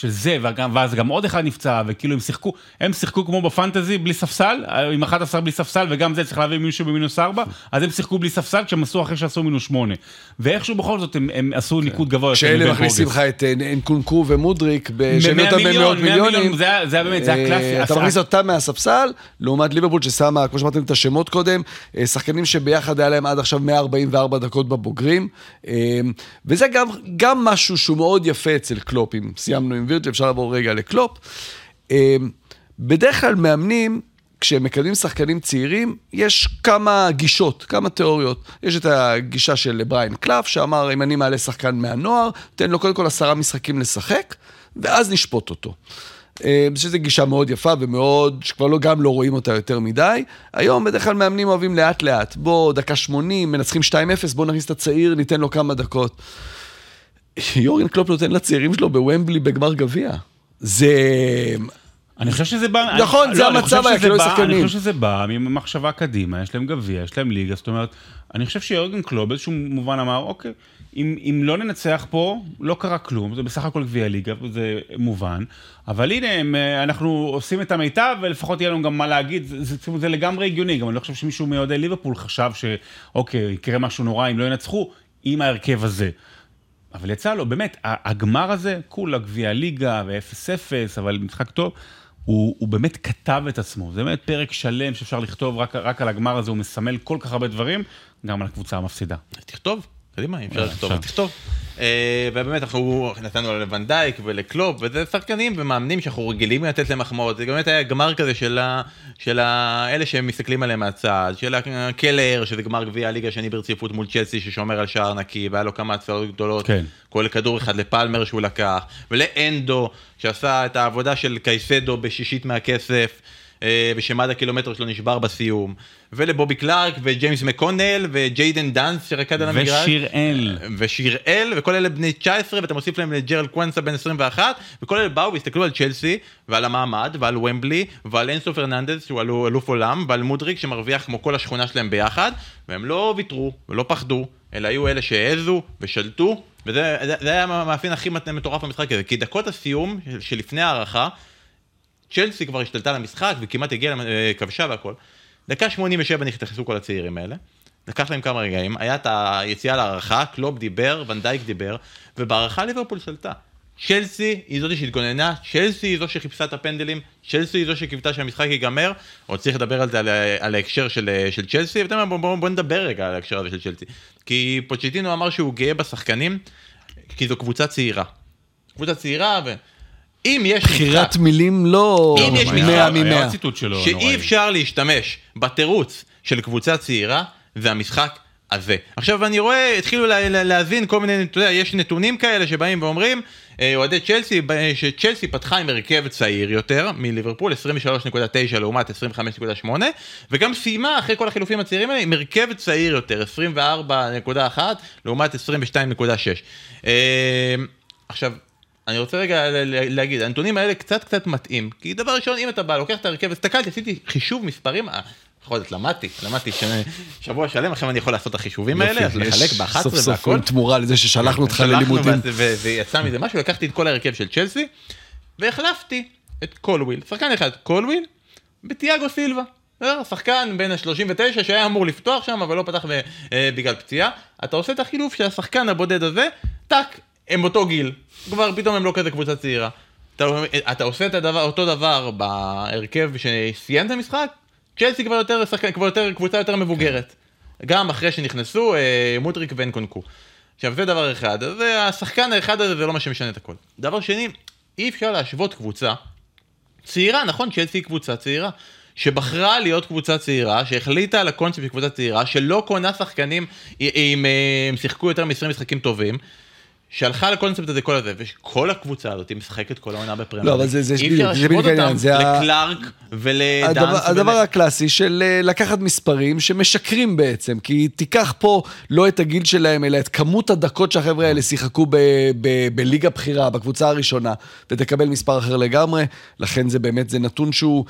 של זה, וגם, ואז גם עוד אחד נפצע, וכאילו הם שיחקו, הם שיחקו כמו בפנטזי, בלי ספסל, עם 11 בלי ספסל, וגם זה צריך להביא מישהו במינוס 4, אז הם שיחקו בלי ספסל כשהם עשו אחרי שעשו מינוס 8. ואיכשהו בכל זאת הם, הם עשו ניקוד גבוה יותר. כשאלה מכניסים לך את אה, ומודריק, שהביאו אותם במאות מיליונים. זה היה באמת, זה היה קלאסי. אה, אתה מכניס אותם מהספסל, לעומת ליברפול ששמה, כמו שאמרתם את השמות קודם, אה, שחקנים שביחד היה להם עד עכשיו 144 דקות בבוגרים. וזה גם, גם משהו שהוא מאוד יפה אצל קלופ, אם סיימנו עם וירג'ל, אפשר לעבור רגע לקלופ. אמ, בדרך כלל מאמנים, כשהם מקדמים שחקנים צעירים, יש כמה גישות, כמה תיאוריות. יש את הגישה של בריין קלף, שאמר, אם אני מעלה שחקן מהנוער, תן לו קודם כל עשרה משחקים לשחק, ואז נשפוט אותו. אה, שזה גישה מאוד יפה ומאוד, שכבר לא, גם לא רואים אותה יותר מדי. היום בדרך כלל מאמנים אוהבים לאט לאט. בוא, דקה 80, מנצחים 2-0, בוא נכניס את הצעיר, ניתן לו כמה דקות. יורין קלופ נותן לצעירים שלו בוומבלי בגמר גביע. זה... אני חושב שזה בא... נכון, זה לא, המצב היה, בא- שחקנים. אני חושב שזה בא ממחשבה קדימה, יש להם גביע, יש להם ליגה, זאת אומרת, אני חושב שיורגן קלוב באיזשהו מובן אמר, אוקיי, אם, אם לא ננצח פה, לא קרה כלום, זה בסך הכל גביע ליגה, זה מובן, אבל הנה, הם, אה, אנחנו עושים את המיטב, ולפחות יהיה לנו גם מה להגיד, זה, זה, זה, זה לגמרי הגיוני, גם אני לא חושב שמישהו מאוהדי ליברפול חשב שאוקיי, יקרה משהו נורא אם לא ינצחו, עם ההרכב הזה. אבל יצא לו, באמת, הגמר הזה, כולה גביע ליגה ו-0-0, אבל משחק טוב, הוא, הוא באמת כתב את עצמו. זה באמת פרק שלם שאפשר לכתוב רק, רק על הגמר הזה, הוא מסמל כל כך הרבה דברים, גם על הקבוצה המפסידה. תכתוב, קדימה, אם אפשר יאללה, לכתוב. תכתוב. אה, ובאמת אנחנו נתנו לוונדייק ולקלופ, וזה שחקנים ומאמנים שאנחנו רגילים לתת להם מחמאות, זה באמת היה גמר כזה של ה- של ה- אלה שמסתכלים עליהם מהצד, של הקלר, שזה גמר גביע הליגה השני ברציפות מול צ'לסי ששומר על שער נקי, והיה לו כמה הצעות גדולות, כן. כולל כדור אחד לפלמר שהוא לקח, ולאנדו שעשה את העבודה של קייסדו בשישית מהכסף. אה, ושמד הקילומטר שלו נשבר בסיום, ולבובי קלארק וג'יימס מקונל וג'יידן דאנס שרקד על המגרש. ושיראל. ושיראל, וכל אלה בני 19, ואתה מוסיף להם לג'רל קוונסה בן 21, וכל אלה באו והסתכלו על צ'לסי, ועל המעמד, ועל וומבלי, ועל אנסו פרננדז, שהוא אלו- אלוף עולם, ועל מודריק שמרוויח כמו כל השכונה שלהם ביחד, והם לא ויתרו ולא פחדו, אלא היו אלה שהעזו ושלטו, וזה זה, זה היה המאפיין הכי מטורף במשחק הזה, כי דקות הסיום של- שלפני ההארכה, צ'לסי כבר השתלטה על המשחק וכמעט הגיעה, למ- אה, והכל. דקה 87 נכנסו כל הצעירים האלה. לקח להם כמה רגעים, היה את היציאה להערכה, קלוב דיבר, ונדייק דיבר, ובהערכה ליברפול שלטה. צ'לסי היא זאת שהתגוננה, צ'לסי היא זו שחיפשה את הפנדלים, צ'לסי היא זו שקיוותה שהמשחק ייגמר, עוד צריך לדבר על זה, על, על ההקשר של, של צ'לסי, ואתה בוא, בוא, בוא נדבר רגע על ההקשר הזה של צ'לסי. כי פוצ'טינו אמר שהוא גאה בשחקנים, כי זו קבוצה צעירה. קבוצה צעירה, ואם יש משחק... בחירת מילים לא אם יש מאה משחק, היה ממאה. עוד ציטוט שלו, שאי נוראי. אפשר להשתמש בתירוץ של קבוצה צעירה, זה המשחק הזה. עכשיו אני רואה, התחילו לה- לה- להזין כל מיני, אתה יודע, יש נתונים כאלה שבאים ואומרים, אה, אוהדי צ'לסי, ב- שצ'לסי פתחה עם הרכב צעיר יותר מליברפול, 23.9 לעומת 25.8, וגם סיימה אחרי כל החילופים הצעירים האלה עם הרכב צעיר יותר, 24.1 לעומת 22.6. אה, עכשיו, אני רוצה רגע להגיד, הנתונים האלה קצת קצת מטעים, כי דבר ראשון, אם אתה בא, לוקח את ההרכב, הסתכלתי, עשיתי חישוב מספרים, אה, בכל זאת למדתי, למדתי שבוע שלם, עכשיו אני יכול לעשות את החישובים האלה, אז לחלק יש ב-11 סוף סוף והכל. עם תמורה לזה ששלחנו אותך ללימודים. ויצא מזה משהו, לקחתי את כל ההרכב של צ'לסי, והחלפתי את קולוויל, שחקן אחד, קולוויל, בתיאגו סילבה. בסדר? שחקן בן ה-39 שהיה אמור לפתוח שם, אבל לא פתח אה, בגלל פציעה. אתה עושה את החילוף של השחקן הבודד הזה, טאק, הם אותו גיל. כבר פתאום הם לא כזה קבוצה צעירה. אתה, אתה עושה את הדבר, אותו דבר בהרכב שסיים את המשחק, צ'לסי כבר יותר, שחקן, כבר יותר, קבוצה יותר מבוגרת. גם אחרי שנכנסו אה, מוטריק ואנקונקו. עכשיו זה דבר אחד, אז זה השחקן האחד הזה זה לא מה שמשנה את הכל. דבר שני, אי אפשר להשוות קבוצה צעירה, נכון, צ'לסי היא קבוצה צעירה. שבחרה להיות קבוצה צעירה, שהחליטה על הקונספט של קבוצה צעירה, שלא קונה שחקנים אם אה, הם שיחקו יותר מ-20 משחקים טובים, שהלכה לקונספט הזה כל הזה, וכל הקבוצה הזאת משחקת כל העונה בפרמייר. לא, אבל זה- זה אי בדיוק, אפשר זה להשוות בדיוק העניין, אותם לקלארק ולדאנס. הדבר, הדבר הקלאסי של אה, לקחת מספרים שמשקרים בעצם, כי תיקח פה לא את הגיל שלהם, אלא את כמות הדקות שהחבר'ה האלה שיחקו ב, ב, בליגה בכירה, בקבוצה הראשונה, ותקבל מספר אחר לגמרי, לכן זה באמת, זה נתון שהוא...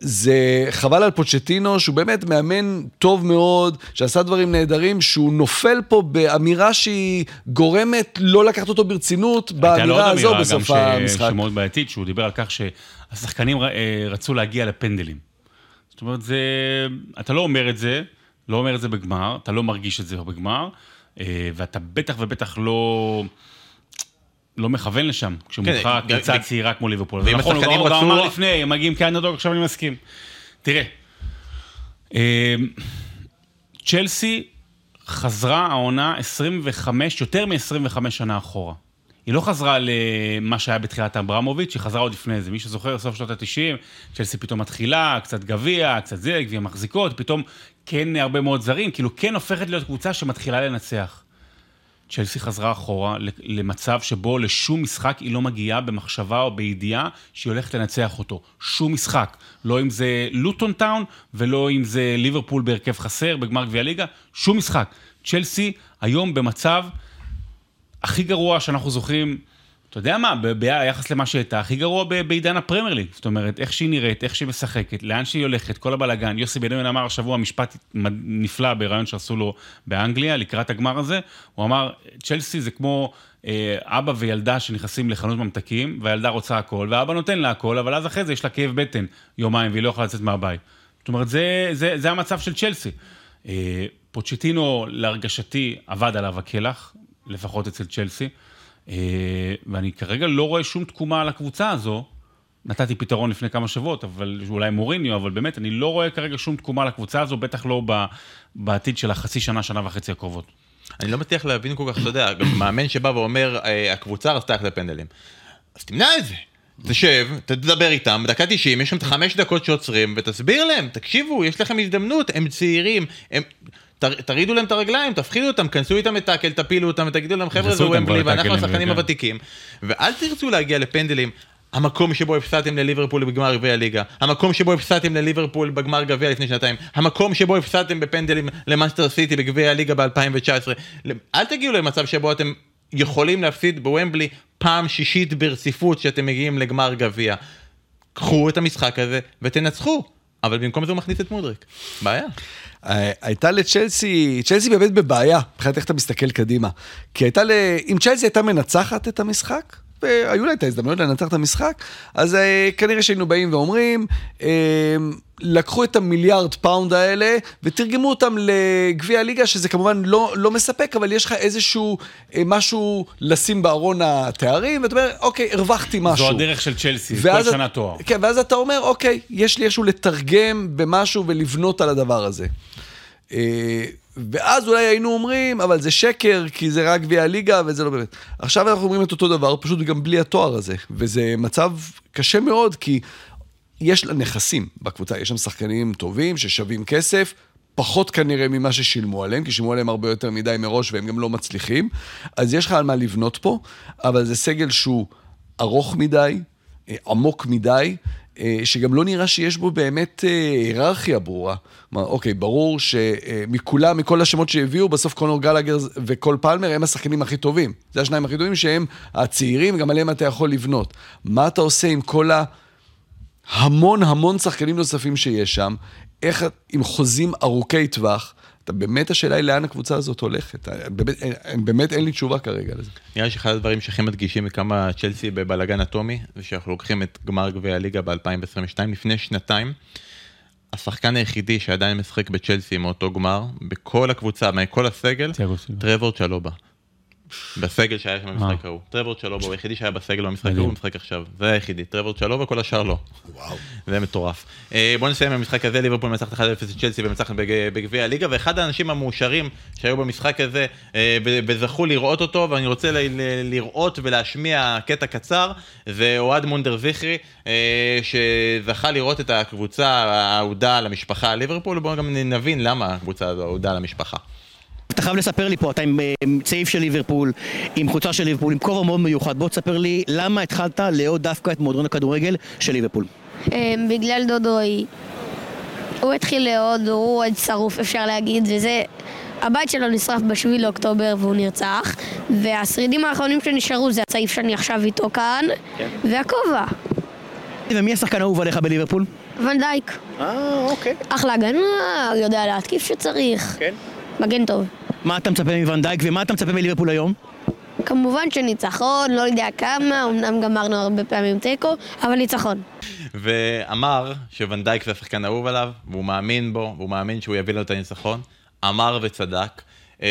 זה חבל על פוצ'טינו, שהוא באמת מאמן טוב מאוד, שעשה דברים נהדרים, שהוא נופל פה באמירה שהיא גורמת לא לקחת אותו ברצינות, הייתה לו עוד באמירה הזו אמירה בסוף גם ש- המשחק. שמאוד בעייתית, שהוא דיבר על כך שהשחקנים ר- אה, רצו להגיע לפנדלים. זאת אומרת, זה, אתה לא אומר את זה, לא אומר את זה בגמר, אתה לא מרגיש את זה בגמר, אה, ואתה בטח ובטח לא... לא מכוון לשם, כשמולך כן, גם- קבוצה צעירה כמו ליברפול. ואם נכון, הוא השחקנים גם- הוא גם רצו- אמר לפני, הם מגיעים כאנדרדוג, עכשיו אני מסכים. תראה, אה, צ'לסי חזרה העונה 25, יותר מ-25 שנה אחורה. היא לא חזרה למה שהיה בתחילת אברמוביץ', היא חזרה עוד לפני זה. מי שזוכר, סוף שנות ה-90, צ'לסי פתאום מתחילה, קצת גביע, קצת זה, גביע מחזיקות, פתאום כן הרבה מאוד זרים, כאילו כן הופכת להיות קבוצה שמתחילה לנצח. צ'לסי חזרה אחורה למצב שבו לשום משחק היא לא מגיעה במחשבה או בידיעה שהיא הולכת לנצח אותו. שום משחק. לא אם זה לוטון טאון ולא אם זה ליברפול בהרכב חסר בגמר גביע ליגה, שום משחק. צ'לסי היום במצב הכי גרוע שאנחנו זוכרים אתה יודע מה, ביחס למה שהייתה, הכי גרוע בעידן הפרמייר ליג. זאת אומרת, איך שהיא נראית, איך שהיא משחקת, לאן שהיא הולכת, כל הבלאגן. יוסי בנימין אמר השבוע משפט נפלא בריאיון שעשו לו באנגליה, לקראת הגמר הזה. הוא אמר, צ'לסי זה כמו אה, אבא וילדה שנכנסים לחנות ממתקים, והילדה רוצה הכל, והאבא נותן לה הכל, אבל אז אחרי זה יש לה כאב בטן יומיים, והיא לא יכולה לצאת מהבית. זאת אומרת, זה, זה, זה המצב של צ'לסי. אה, פוצ'טינו, להרגשתי, עבד עליו הקלח, לפחות אצל צ'לסי. אה, ואני כרגע לא רואה שום תקומה על הקבוצה הזו. נתתי פתרון לפני כמה שבועות, אבל אולי מוריניו, אבל באמת, אני לא רואה כרגע שום תקומה לקבוצה הזו, בטח לא בעתיד של החצי שנה, שנה וחצי הקרובות. אני לא מצליח להבין כל כך, אתה יודע, גם מאמן שבא ואומר, אה, הקבוצה רצתה ללכת לפנדלים. אז תמנע את זה. תשב, תדבר איתם, בדקה 90, יש שם את חמש דקות שעוצרים, ותסביר להם, תקשיבו, יש לכם הזדמנות, הם צעירים, הם... תורידו להם את הרגליים, תפחידו אותם, כנסו איתם את טאקל, תפילו אותם ותגידו להם חבר'ה זה וומבלי ואנחנו השחקנים הוותיקים. ואל תרצו להגיע לפנדלים. המקום שבו הפסדתם לליברפול בגמר גביע הליגה, המקום שבו הפסדתם לליברפול בגמר גביע לפני שנתיים, המקום שבו הפסדתם בפנדלים למנצ'סטר סיטי בגביע הליגה ב-2019. אל תגיעו למצב שבו אתם יכולים להפסיד בוומבלי פעם שישית ברציפות שאתם מגיעים לגמר גביע. קחו את המשחק הזה ותנצחו, אבל במקום זה הוא מכניס את מודריק. בעיה. אה, הייתה לצ'לסי, צ'לסי באמת בבעיה, מבחינת איך אתה מסתכל קדימה. כי הייתה ל... אם צ'לסי הייתה מנצחת את המשחק, והיו לה את ההזדמנות לנצח את המשחק, אז אה, כנראה שהיינו באים ואומרים, אה, לקחו את המיליארד פאונד האלה ותרגמו אותם לגביע הליגה, שזה כמובן לא, לא מספק, אבל יש לך איזשהו uh, משהו לשים בארון התארים, ואתה אומר, אוקיי, הרווחתי משהו. זו הדרך של צ'לסי, כל שנה תואר. כן, ואז אתה אומר, אוקיי, יש לי איזשהו לתרגם במשהו ולבנות על הדבר הזה. Uh, ואז אולי היינו אומרים, אבל זה שקר, כי זה רק גביע הליגה וזה לא באמת. עכשיו אנחנו אומרים את אותו דבר, פשוט גם בלי התואר הזה. וזה מצב קשה מאוד, כי יש לה נכסים בקבוצה, יש שם שחקנים טובים ששווים כסף, פחות כנראה ממה ששילמו עליהם, כי שילמו עליהם הרבה יותר מדי מראש והם גם לא מצליחים. אז יש לך על מה לבנות פה, אבל זה סגל שהוא ארוך מדי, אה, עמוק מדי, אה, שגם לא נראה שיש בו באמת אה, היררכיה ברורה. אוקיי, ברור שמכולם, מכל השמות שהביאו, בסוף קונור גלגר וקול פלמר הם השחקנים הכי טובים. זה השניים הכי טובים שהם הצעירים, גם עליהם אתה יכול לבנות. מה אתה עושה עם כל ההמון המון שחקנים נוספים שיש שם? איך, עם חוזים ארוכי טווח? אתה באמת, השאלה היא לאן הקבוצה הזאת הולכת. באמת, באמת אין לי תשובה כרגע לזה. נראה לי שאחד הדברים שהכי מדגישים מכמה צ'לסי בבלאגן אטומי, זה שאנחנו לוקחים את גמר גביע הליגה ב-2022, לפני שנתיים. השחקן היחידי שעדיין משחק בצ'לסי מאותו גמר, בכל הקבוצה, מכל הסגל, טרוור צ'לובה. בסגל שהיה שם במשחק ההוא. טרוור צ'לובה הוא היחידי שהיה בסגל במשחק ההוא, הוא משחק עכשיו. זה היחידי, טרוור צ'לובה, כל השאר לא. וואו. זה מטורף. אה, בואו נסיים במשחק הזה, ליברפול מנצחת 1-0 את צ'לסי ומנצחת בגביע הליגה, ואחד האנשים המאושרים שהיו במשחק הזה, אה, וזכו לראות אותו, ואני רוצה לראות ולהשמיע קטע קצר, זה אוהד מונדר זכרי, אה, שזכה לראות את הקבוצה האהודה למשפחה ליברפול, בואו גם נבין למה הקבוצה הזו אהודה למשפחה. אתה חייב לספר לי פה, אתה עם אה, צעיף של ליברפול, עם חולצה של ליברפול, עם כובע מאוד מיוחד. בוא תספר לי למה התחלת לאהוד דווקא את מועדון הכדורגל של ליברפול. אה, בגלל דודוי. הוא התחיל לאהוד, הוא אוהד שרוף אפשר להגיד, וזה... הבית שלו נשרף בשביעי לאוקטובר והוא נרצח, והשרידים האחרונים שנשארו זה הצעיף שאני עכשיו איתו כאן, כן. והכובע. ומי השחקן האהוב עליך בליברפול? ונדייק. אה, אוקיי. אחלה הגנה, יודע להתקיף שצריך. כן. מגן טוב. מה אתה מצפה מוונדייק ומה אתה מצפה מליברפול היום? כמובן שניצחון, לא יודע כמה, אמנם גמרנו הרבה פעמים תיקו, אבל ניצחון. ואמר שוונדייק זה השחקן האהוב עליו, והוא מאמין בו, והוא מאמין שהוא יביא לו את הניצחון. אמר וצדק. אה,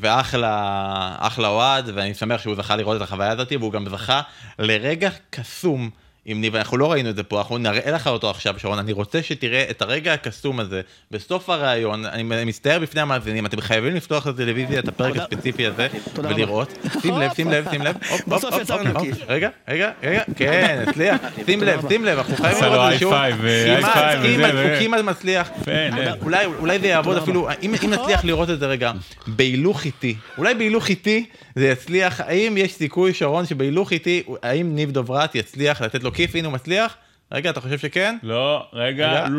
ואחלה, אחלה אוהד, ואני שמח שהוא זכה לראות את החוויה הזאת, והוא גם זכה לרגע קסום עם ניב, אנחנו לא ראינו את זה פה, אנחנו נראה לך אותו עכשיו, שרון, אני רוצה שתראה את הרגע הקסום הזה, בסוף הראיון, אני מצטער בפני המאזינים, אתם חייבים לפתוח את הטלוויזיה, את הפרק. הספציפי הזה. ולראות, שים לב, שים לב, שים לב, בסוף יצא. הופ, רגע, רגע, רגע, כן, הצליח, שים לב, שים לב, אנחנו חייבים לראות את זה שוב, כמעט, כמעט, הוא כמעט מצליח, כן, אה. אולי, אולי זה יעבוד אפילו, אם, אם נצליח לראות את זה רגע, בהילוך איטי, אולי בהילוך איטי זה יצליח, האם יש סיכוי, שרון, שבהילוך איטי, האם ניב דוברת יצליח לתת לו כיף, הנה הוא מצליח? רגע, אתה חושב שכן? לא, רגע. לא,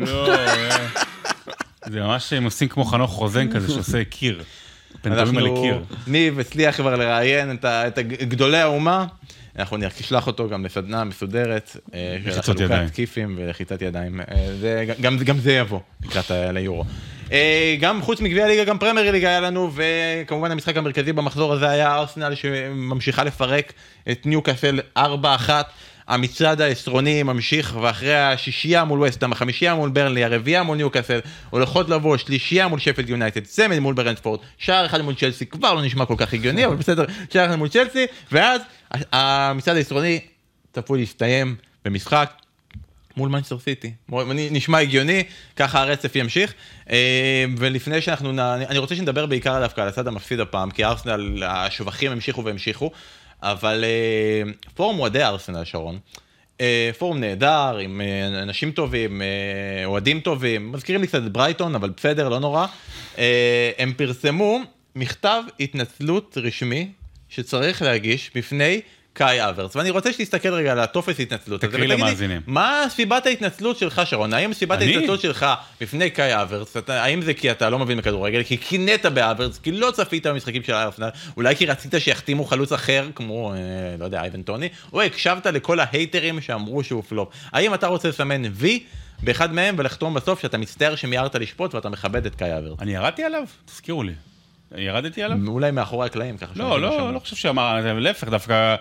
לא, לא. זה ממש הם עושים כמו חנוך רוזן כזה שעושה קיר. פנטומימה אנחנו, לקיר. ניב הצליח כבר לראיין את, גדולי האומה, אנחנו נשלח אותו גם לסדנה מסודרת, אה, לחיצות חלוקת ידיים. כיפים ולחיצת ידיים, אה, גם, זה יבוא לקראת ליורו. אה, גם חוץ מגביע הליגה, גם פרמייר ליגה היה לנו, וכמובן המשחק המרכזי במחזור הזה היה ארסנל שממשיכה לפרק את ניוקאסל 4-1. המצעד העשרוני ממשיך, ואחרי השישייה מול וסטהאם, החמישייה מול ברנלי, הרביעייה מול ניוקאסל, הולכות לבוא שלישייה מול שפלד יונייטד, צמד מול ברנטפורד, שער אחד מול צ'לסי, כבר לא נשמע כל כך הגיוני, אבל בסדר, שער אחד מול צ'לסי, ואז המצעד העשרוני צפוי להסתיים במשחק מול מנצ'סטר סיטי. נשמע הגיוני, ככה הרצף ימשיך. אה, ולפני שאנחנו, נ- אני רוצה שנדבר בעיקר דווקא על הצד המפסיד הפעם, כי ארסנל, השבחים המשיכו והמשיכו, אבל אה, פורום אוהדי ארסנל, שרון, אה, פורום נהדר, עם אנשים טובים, אוהדים טובים, מזכירים לי קצת את ברייטון, אבל בסדר, לא נורא. הם פרסמו מכתב התנצלות רשמי שצריך להגיש בפני קאי אברס, ואני רוצה שתסתכל רגע על הטופס התנצלות תקריא למאזינים. מה סיבת ההתנצלות שלך, שרון? האם סיבת אני? ההתנצלות שלך בפני קאי אברס, אתה- האם זה כי אתה לא מבין בכדורגל, כי קינאת באברס, כי לא צפית במשחקים של ארסנל, אולי כי רצית שיחתימו חלוץ אחר, כמו, אה, לא יודע, אייבן טוני, או הקשבת לכל ההייטרים שאמרו שהוא פלופ. האם אתה רוצה לסמן וי באחד מהם ולחתום בסוף שאתה מצטער שמיהרת לשפוט ואתה מכבד את קאי אברס? אני ירדתי עליו? תזכירו לי. ירדתי עליו? אולי מאחורי הקלעים, ככה לא, לא. לא חושב שאמר, להפך, דווקא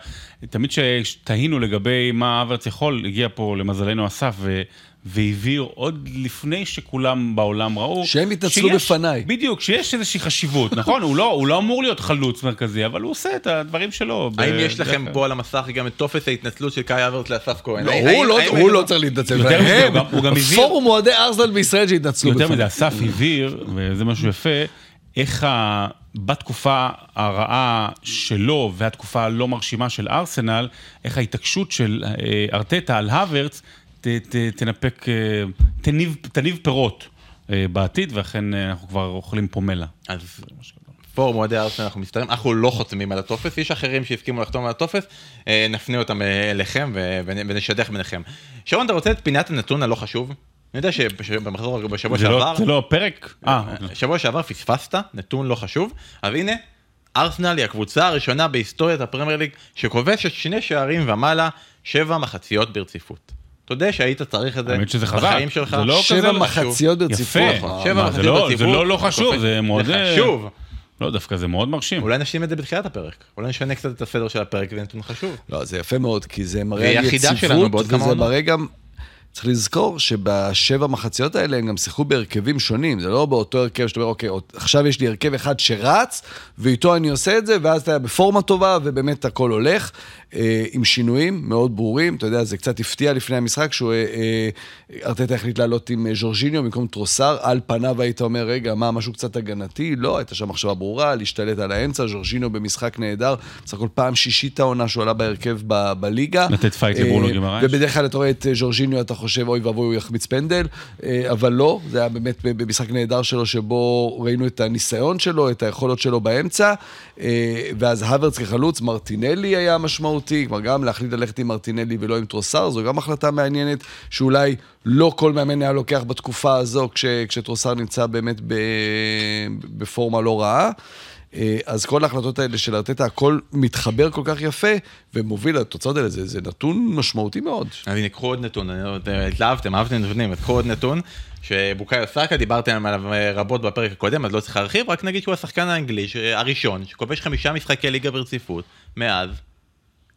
תמיד שתהינו לגבי מה אברץ יכול, הגיע פה למזלנו אסף ו... והבהיר עוד לפני שכולם בעולם ראו. שהם יתנצלו שיש- בפניי. בדיוק, שיש איזושהי חשיבות, נכון? הוא לא, הוא לא אמור להיות חלוץ מרכזי, אבל הוא עושה את הדברים שלו. האם יש לכם פה על המסך גם את טופס ההתנצלות של קאי אברט לאסף כהן? לא, הוא לא- הוא לא צריך להתנצל, יותר מזה, הוא גם- הבהיר- פורום אוהדי ארסנל בישראל שהתנצלו יותר בפניי. מזה, אסף הבהיר, וזה משהו יפה, איך ה... בתקופה הרעה שלו והתקופה הלא מרשימה של ארסנל, איך ההתעקשות של אה, ארטטה על הוורץ תנפק, אה, תניב, תניב פירות אה, בעתיד, ואכן אנחנו כבר אוכלים פומלה. אז פורום אוהדי ארסנל אנחנו מסתדרים, אנחנו לא חותמים על הטופס, יש אחרים שהסכימו לחתום על הטופס, נפנה אותם אליכם ונשדך ביניכם. שרון, אתה רוצה את פינת הנתון הלא חשוב? אני יודע שבמחזור, בשבוע לא, שעבר, זה לא פרק? אה, שבוע שעבר פספסת, נתון לא חשוב, אז הנה, ארסנל היא הקבוצה הראשונה בהיסטוריית הפרמייר ליג שכובשת שני שערים ומעלה, שבע מחציות ברציפות. תודה שהיית צריך את זה האמת שזה חזק, בחיים שלך. זה לא כזה שבע לא מחציות יפה. ברציפות. מה, שבע מחציות לא- ברציפות. זה לא לא חשוב, זה מאוד... זה אה, חשוב. לא, דווקא זה מאוד מרשים. אולי נשים את זה בתחילת הפרק. אולי נשנה קצת את הסדר של הפרק, זה נתון חשוב. לא, זה יפה מאוד, כי זה מראה על יציבות, וזה. מראה גם... צריך לזכור שבשבע מחציות האלה הם גם שיחקו בהרכבים שונים, זה לא באותו הרכב שאתה אומר, אוקיי, עכשיו יש לי הרכב אחד שרץ, ואיתו אני עושה את זה, ואז אתה בפורמה טובה, ובאמת הכל הולך, אה, עם שינויים מאוד ברורים. אתה יודע, זה קצת הפתיע לפני המשחק, שהוא, אה, אה, ארטטה החליט לעלות עם אה, ז'ורג'יניו במקום טרוסר, על פניו היית אומר, רגע, מה, משהו קצת הגנתי? לא, הייתה שם מחשבה ברורה, להשתלט על האמצע, ז'ורג'יניו במשחק נהדר, בסך הכל פעם שישית העונה שהוא עלה בהרכב ב- בליגה. לתת פייט לברונו אה, גימרייש. ובדרך כלל אתה רואה את אה, ז'ורג'יניו, אתה חושב, אוי ואבוי, הוא יחמיץ פנדל, אה, אבל לא, זה היה באמת במשחק נהדר שלו, שבו ראינו את הניסיון שלו, את היכולות שלו באמצע, אה, ואז הוורץ כחלוץ, מרטינלי היה משמעותי, כלומר גם להחליט ללכת עם מרטינלי ולא עם טרוסר, זו גם החלטה מעניינת, שאולי לא כל מאמן היה לוקח בתקופה הזו, כש, כשטרוסר נמצא באמת בפורמה לא רעה. אה, אז כל ההחלטות האלה של ארטטה, הכל מתחבר כל כך יפה, ומוביל לתוצאות האלה, זה, זה נתון משמעותי מאוד. אז הנה, קחו עוד נתון, לא התלהבתם, אהבתם נתונים, אז קחו עוד נתון, שבוקאיו סאקה, דיברתם עליו אה, רבות בפרק הקודם, אז לא צריך להרחיב, רק נגיד שהוא השחקן האנגלי הראשון, שכובש חמישה משחקי ליגה ברציפות, מאז,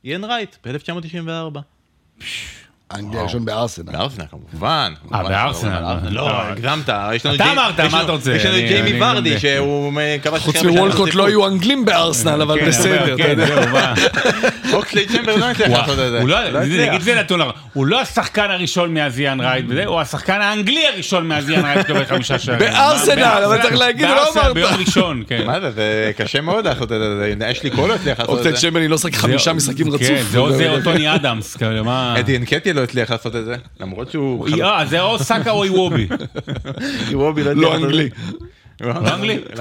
איין רייט, ב-1994. האנגלי הראשון בארסנל. בארסנל כמובן. כמובן, בארסנל. כמובן, לא. הגזמת. יש לנו אתה אמרת, יש מה לנו- אתה רוצה? יש לנו את ג'יימי ורדי, שהוא אה, כבש חוץ מוולקוט לא. היו אנגלים בארסנל, אבל כן, בסדר, כן. זהו, מה. אוקסלי צ'מבר לא הצליח הוא- לעשות את זה. הוא לא לא. נגיד זה נתון. הוא לא השחקן הראשון מאז איאן רייט, הוא השחקן האנגלי הראשון מאז איאן רייט שקיבל חמישה שערים. בארסנל, בארסנל, אבל צריך להגיד, לא בארסנל, אמרת. ביום ראשון, כן. מה זה, זה קשה מאוד לעשות את זה. זה- אשלי קול לא הצליח לעשות את זה. צ'מברלין לא שחק חמישה משחקים רצוף. כן, זה או זה או טוני אדמס, כאלה, מה... אדי אנקטיה לא הצליח לעשות את זה. למרות שהוא... אה, זה או סאקה או איוובי. איוובי לא אנגלי. לא אנגלי?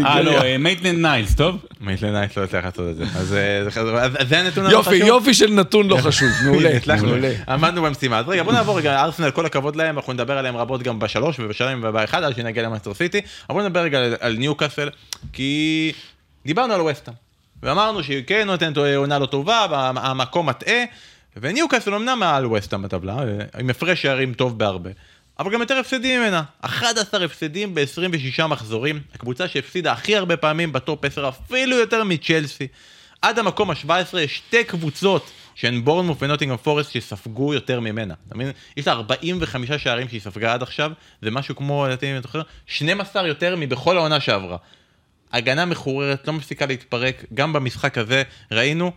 לא אה. לא, מייטלנד ניילס, טוב? מייטלנד ניילס לא הצליח לעשות את זה. אז אה, זה- אז- אז זה הנתון יופי. יופי של נתון לא חשוב. מעולה, הצלחנו, מעולה. עמדנו במשימה. אז רגע, בוא נעבור רגע, ארסנל, כל הכבוד להם, אנחנו נדבר עליהם רבות גם בשלוש ובשתיים ובאחד, עד שנגיע למנצ'סטר סיטי. אבל בוא נדבר רגע על- על ניוקאסל, כי דיברנו על ווסטהאם. ואמרנו שהיא כן נותנת עונה לא טובה, המקום מטעה, וניוקאסל אמנם מעל ווסטהאם בטבלה, עם הפרש שערים טוב בהרבה. אבל גם יותר הפסדים ממנה. 11 הפסדים ב-26 מחזורים, הקבוצה שהפסידה הכי הרבה פעמים בטופ 10, אפילו יותר מצ'לסי. עד המקום ה-17 יש שתי קבוצות שהן בורנמוף ונוטינגרם פורסט שספגו יותר ממנה. אתה מבין? יש לה 45 שערים שהיא ספגה עד עכשיו, זה משהו כמו, לדעתי אם אתה זוכר, 12 יותר מבכל העונה שעברה. הגנה מחוררת, לא מפסיקה להתפרק, גם במשחק הזה ראינו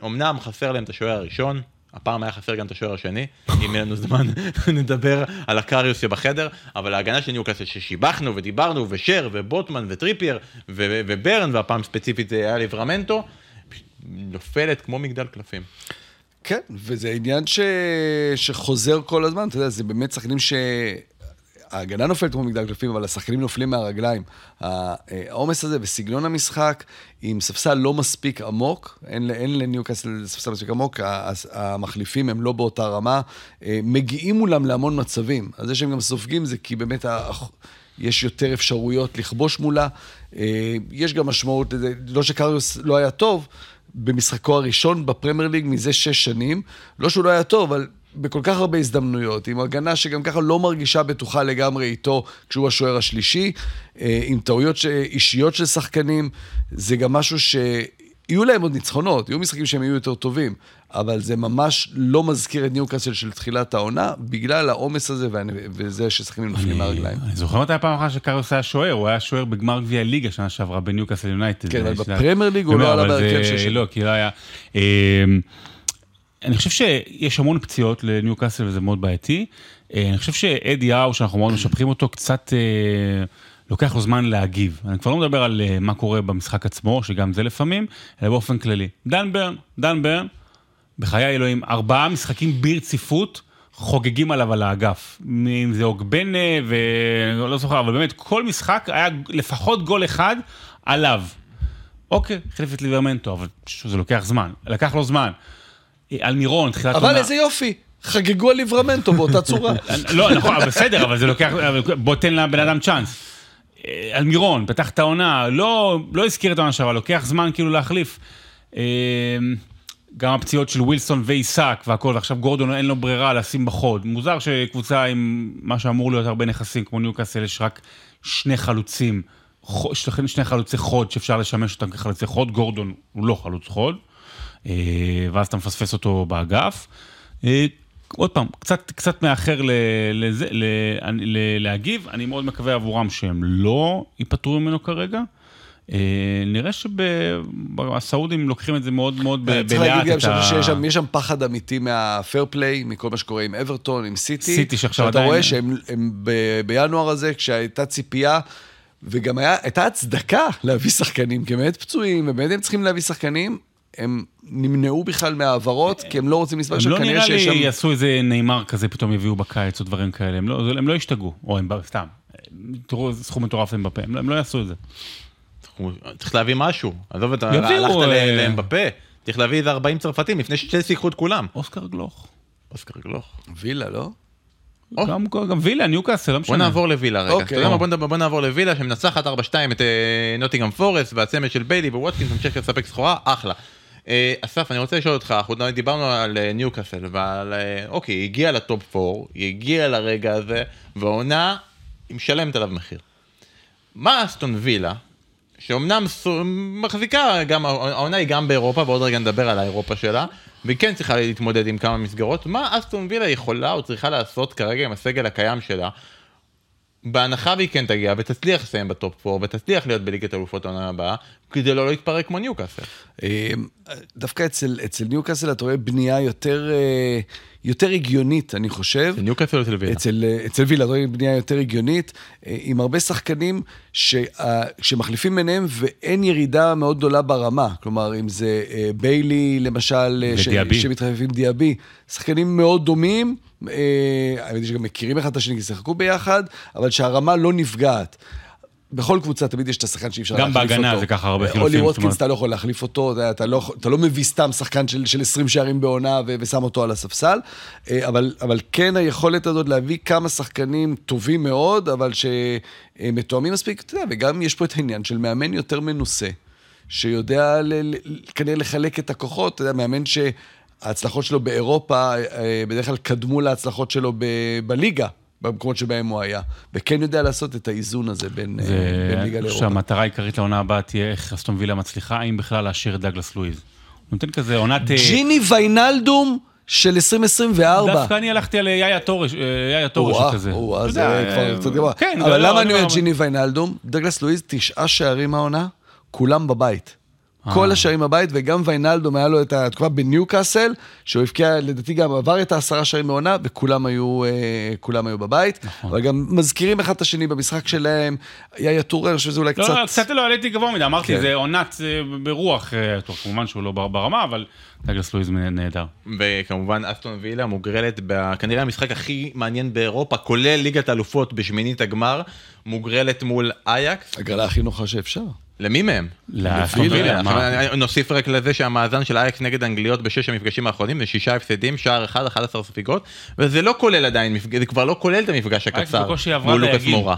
שאומנם חסר להם את השוער הראשון, הפעם היה חסר גם את השוער השני, אם יהיה לנו זמן נדבר על הקריוס שבחדר, אבל ההגנה של ניוקאסל ששיבחנו ודיברנו, ושר ובוטמן וטריפייר ו- וברן, והפעם ספציפית זה היה ליברמנטו, נופלת כמו מגדל קלפים. כן, וזה עניין ש... שחוזר כל הזמן, אתה יודע, זה באמת שחקנים ש... ההגנה נופלת כמו מגדל קלפים, אבל השחקנים נופלים מהרגליים. העומס הזה וסגנון המשחק, עם ספסל לא מספיק עמוק, אין, אין לניוקאסל ספסל מספיק עמוק, המחליפים הם לא באותה רמה, אה, מגיעים מולם להמון מצבים. אז זה שהם גם סופגים זה כי באמת ה... יש יותר אפשרויות לכבוש מולה. אה, יש גם משמעות לזה, לא שקריוס לא היה טוב, במשחקו הראשון בפרמייר ליג מזה שש שנים. לא שהוא לא היה טוב, אבל בכל כך הרבה הזדמנויות, עם הגנה שגם ככה לא מרגישה בטוחה לגמרי איתו כשהוא השוער השלישי, אה, עם טעויות ש- אישיות של שחקנים, זה גם משהו ש... יהיו להם עוד ניצחונות, יהיו משחקים שהם יהיו יותר טובים, אבל זה ממש לא מזכיר את ניוקאסל של תחילת העונה, בגלל העומס הזה והנ- וזה ששחקנים נופלים מהרגליים. אני זוכר מתי הפעם אחת שקריוס היה שוער, הוא היה שוער בגמר גביע ליגה שנה שעברה בניוקאסל יונייטד. כן, אבל בפרמייר ליג הוא לא עלה בהרכב של- לא, כי לא היה... אני חושב שיש המון פציעות לניוקאסל וזה מאוד בעייתי. אה, אני חושב שאדי האו, שאנחנו מאוד משבחים אותו, קצת אה, לוקח לו זמן להגיב. אני כבר לא מדבר על אה, מה קורה במשחק עצמו, שגם זה לפעמים, אלא באופן כללי. דן ברן, דן ברן, בחיי האלוהים, ארבעה משחקים ברציפות חוגגים עליו על האגף. אם זה אוגבנה ולא זוכר, אבל באמת כל משחק היה לפחות גול אחד עליו. אוקיי, החליף את ליברמנטו, אבל זה לוקח זמן. לקח לו זמן. על מירון, תחילת אבל איזה יופי, חגגו על ליברמנטו באותה צורה. לא, נכון, בסדר, אבל זה לוקח, בוא תן לבן אדם צ'אנס. אה, על מירון, פתח את העונה, לא, לא הזכיר את העונה שעברה, לוקח זמן כאילו להחליף. אה, גם הפציעות של ווילסון ועיסק והכל, ועכשיו גורדון אין לו ברירה לשים בחוד. מוזר שקבוצה עם מה שאמור להיות הרבה נכסים, כמו ניוקאסל, יש רק שני חלוצים, חו- שני שני חלוצי חוד שאפשר לשמש אותם כחלוצי חוד, גורדון הוא לא חלוץ חוד, ואז אתה מפספס אותו באגף. אה, עוד פעם, קצת, קצת מאחר ל, לזה, ל, ל, להגיב, אני מאוד מקווה עבורם שהם לא ייפטרו ממנו כרגע. אה, נראה שהסעודים לוקחים את זה מאוד מאוד ב- צריך בלאט. להגיד גם שיש שם, פחד אמיתי מהפייר פליי, מכל מה שקורה עם אברטון, עם סיטי. סיטי שעכשיו עדיין- רואה שהם בינואר הזה, כשהייתה ציפייה, וגם היה- הייתה הצדקה להביא שחקנים, כי הם באמת פצועים, ובאמת הם צריכים להביא שחקנים, הם נמנעו בכלל מהעברות, כי הם לא רוצים לסבול הם שם, לא כנראה נראה שיש לי שם... יעשו איזה נאמר כזה, פתאום יביאו בקיץ או דברים כאלה, הם לא, הם לא ישתגעו, או הם סתם, תראו איזה סכום מטורף הם בפה, הם לא- הם לא יעשו את זה. צריך להביא משהו. עזוב, אתה יביאו, הלכת ל- אה, לאמבפה. צריך להביא איזה 40 צרפתים לפני שצ'לסי ייקחו את כולם. אוסקר גלוך. אוסקר גלוך. וילה, לא? גם, גם וילה, ניוקאסל, לא משנה. בוא נעבור לווילה רגע. אוקיי. אתה יודע מה? בוא נעבור לווילה שמנצחת 4-2 את אה, נוטינגהאם פורסט והצמד של ביילי וווטקינס ממשיך לספק סחורה, אחלה. אה, אסף, אני רוצה לשאול אותך, אנחנו דיברנו על אה, ניוקאסל ועל... אה, אוקיי, היא הגיעה לטופ 4, היא הגיעה לרגע הזה, והעונה, היא משלמת עליו מחיר. מה אסטון וילה, שאומנם מחזיקה, גם, העונה היא גם באירופה, ועוד רגע נדבר על האירופה שלה, והיא כן צריכה להתמודד עם כמה מסגרות, מה אסטון וילה יכולה או צריכה לעשות כרגע עם הסגל הקיים שלה? בהנחה והיא כן תגיע ותצליח לסיים בטופ 4 ותצליח להיות בליגת אלופות העונה הבאה, כדי לא להתפרק כמו ניוקאסל. אה, דווקא אצל, אצל ניוקאסל אתה רואה בנייה יותר, אה, יותר הגיונית, אני חושב. זה ניוקאסל או אצל וילה? אצל, אה, אצל וילה, אתה רואה בנייה יותר הגיונית, אה, עם הרבה שחקנים ש, אה, שמחליפים ביניהם ואין ירידה מאוד גדולה ברמה. כלומר, אם זה ביילי, למשל, ש- עם דיאבי, שחקנים מאוד דומים, האמת היא שגם מכירים אחד את השני כי שיחקו ביחד, אבל שהרמה לא נפגעת. בכל קבוצה תמיד יש את השחקן שאי אפשר גם להחליף אותו. בהגנה זה ככה הרבה אה, חילופים, אולי ווטקינס. אתה לא יכול להחליף אותו, אתה, לא, אתה לא מביא סתם שחקן של, של 20 שערים בעונה ו- ושם אותו על הספסל, אה, אבל, אבל כן היכולת הזאת להביא כמה שחקנים טובים מאוד, אבל שמתואמים מספיק, אתה יודע, וגם יש פה את העניין של מאמן יותר מנוסה, שיודע ל- ל- כנראה לחלק את הכוחות, אתה יודע, מאמן שההצלחות שלו באירופה אה, בדרך כלל קדמו להצלחות שלו ב- בליגה. במקומות שבהם הוא היה, וכן יודע לעשות את האיזון הזה בין, אה, בין ליגה זה לאירופה. שהמטרה העיקרית לעונה הבאה תהיה איך אסטון וילה מצליחה, האם בכלל להשאיר את דאגלס לואיז. נותן כזה עונת... אה, ג'יני ויינלדום של 2024. דווקא אני הלכתי על יאיה תורש, אה, יאיה תורש כזה. או-אה, אתה זה כבר אה, קצת גבוה. כן, אבל לא, למה אני אומר לא- ג'יני ויינלדום? דגלס לואיז, תשעה שערים העונה, כולם בבית. אה. כל השערים בבית, וגם ויינלדום היה לו את התקופה בניוקאסל, שהוא הבקיע, לדעתי גם עבר את העשרה שערים בעונה, וכולם היו, אה, כולם היו בבית. נכון. אבל גם מזכירים אחד את השני במשחק שלהם. יאיה טורר, אני חושב שזה אולי לא, קצת... לא, קצת לא העליתי גבוה מדי, אמרתי, כן. זה עונת אה, ברוח, אה, טוב, כמובן שהוא לא בר- ברמה, אבל דאגלס לואיז נהדר. וכמובן אסטון וילה מוגרלת, כנראה המשחק הכי מעניין באירופה, כולל ליגת האלופות בשמינית הגמר, מוגרלת מול אייקס. הגרלה הכי נוחה שאפשר. למי מהם? לווילה. נוסיף רק לזה שהמאזן של אייקס נגד אנגליות בשש המפגשים האחרונים זה שישה הפסדים, שער אחד, 11 ספיגות, וזה לא כולל עדיין, זה כבר לא כולל את המפגש הקצר. בקושי עברה מול לוקאס דייגים. מורה.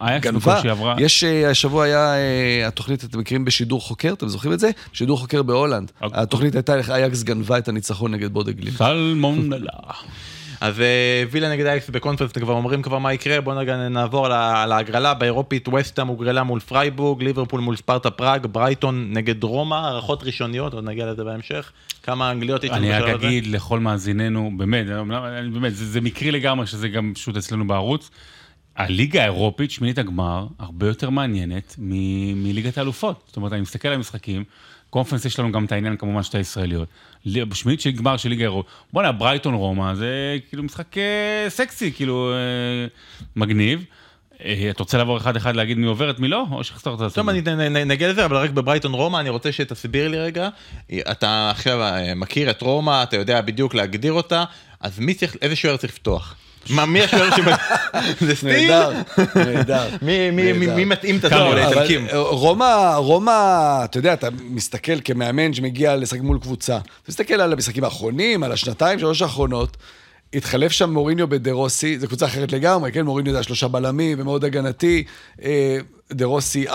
אייקס גנבה. בקושי עברה. יש, אה, השבוע היה אה, התוכנית, אתם מכירים בשידור חוקר, אתם זוכרים את זה? שידור חוקר בהולנד. אוקיי. התוכנית הייתה איך אייקס גנבה את הניצחון נגד בודה גלימט. סלמונלה. אז אה, וילה נגד אייקס בקונפרנס, כבר אומרים כבר מה יקרה, בואו נעבור להגרלה באירופית, וסטהאם הוגרלה מול פרייבורג, ליברפול מול ספרטה פראג, ברייטון נגד רומא, הערכות ראשוניות, עוד נגיע לזה בהמשך. כמה אנגליות יש אני רק? אגיד לכל מאזיננו, באמת, באמת, זה, זה מקרי לגמרי שזה גם פשוט אצלנו בערוץ. הליגה האירופית, שמינית הגמר, הרבה יותר מעניינת מליגת האלופות. זאת אומרת, אני מסתכל על המשחקים, קונפרנס יש לנו גם את העניין כמובן שתי הישראליות. ל- בשמינית של גמר של ליגה האירופית, בואנה, ברייטון רומא זה כאילו משחק אה, סקסי, כאילו אה, מגניב. אה, אתה רוצה לעבור אחד-אחד להגיד מי עוברת, מי לא? או שאתה רוצה לעשות טוב, את? אני נגיע לזה, אבל רק בברייטון רומא, אני רוצה שתסביר לי רגע. אתה עכשיו מכיר את רומא, אתה יודע בדיוק להגדיר אותה, אז מי צריך, איזה שוער צריך לפתוח? מה, מי השוער ש... זה סטיב? נהדר, נהדר. מי- מתאים את אבל לאיטלקים? רומא, רומא, אתה יודע, אתה מסתכל כמאמן שמגיע לשחק מול קבוצה, אתה מסתכל על המשחקים האחרונים, על השנתיים, שלוש האחרונות, התחלף שם מוריניו בדה רוסי, זו קבוצה אחרת לגמרי, כן? מוריניו זה השלושה בלמים ומאוד הגנתי. אה, דה רוסי 4-3-3,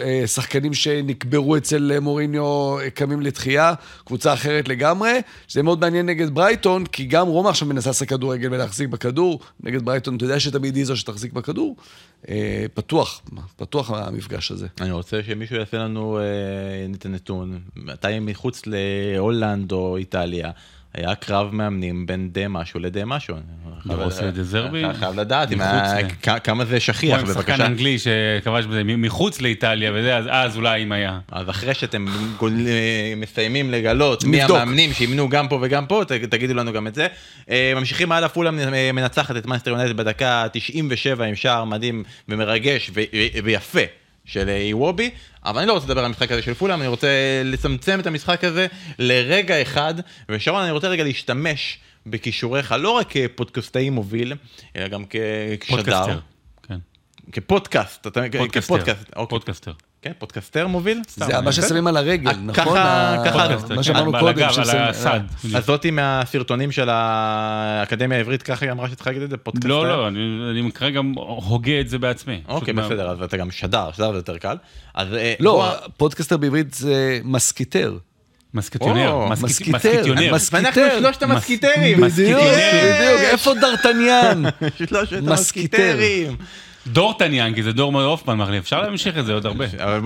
אה, שחקנים שנקברו אצל אה, מוריניו קמים לתחייה, קבוצה אחרת לגמרי, שזה מאוד מעניין נגד ברייטון, כי גם רומא עכשיו מנסה לשחק כדורגל ולהחזיק בכדור, נגד ברייטון אתה יודע שתמיד היא זו שתחזיק בכדור. פתוח, פתוח המפגש הזה. אני רוצה שמישהו יעשה לנו את הנתון, מתי מחוץ להולנד או איטליה, היה קרב מאמנים בין דה משהו לדה משהו. דה רוסי לדה זרבי? אתה חייב לדעת כמה זה שכיח, כמו עם שחקן בבקשה. אנגלי שכבש בזה מחוץ לאיטליה וזה, אז- אולי אם היה. אז אחרי שאתם אה, מסיימים לגלות מי. המאמנים שימנו גם פה וגם פה, תגידו לנו גם את זה. אה, ממשיכים הלאה, פולאם אה, מנצחת את מנצ'סטר יונייטד בדקה 97 עם שער מדהים ומרגש ויפה של אה, איוובי, אבל אני לא רוצה לדבר על המשחק הזה של פולאם, אני רוצה לצמצם את המשחק הזה לרגע אחד, ושרון, אני רוצה רגע להשתמש בכישוריך, לא רק כפודקאסטאי מוביל, אלא גם כשדר. פודקאסטר. כן. כפודקאסט, אתה פודקאסטר. כפודקאסט, אוקיי. פודקאסטר. כן, פודקאסטר מוביל? זה מה ששמים על הרגל, נכון? ככה- ככה- מה כן, שאמרנו קודם. על הסד. אז זאתי מהסרטונים של האקדמיה העברית, ככה היא אמרה שצריך להגיד את זה, פודקאסטר? לא, לא, אני אני כרגע הוגה את זה בעצמי. אוקיי, בסדר, אז אתה גם שדר, שדר זה יותר קל. אז אה, לא, פודקאסטר בעברית זה מסקיטר. מסקטיונר. או, מסק- מסקיטר. מסקיטיונר. מס- ואנחנו. שלושת המסקיטרים. בדיוק, איפה דרטניאן? שלושת מסקיטר. המסקיטרים. דורטניאן, כי זה דור הופמן מחליף, אפשר להמשיך את זה עוד הרבה.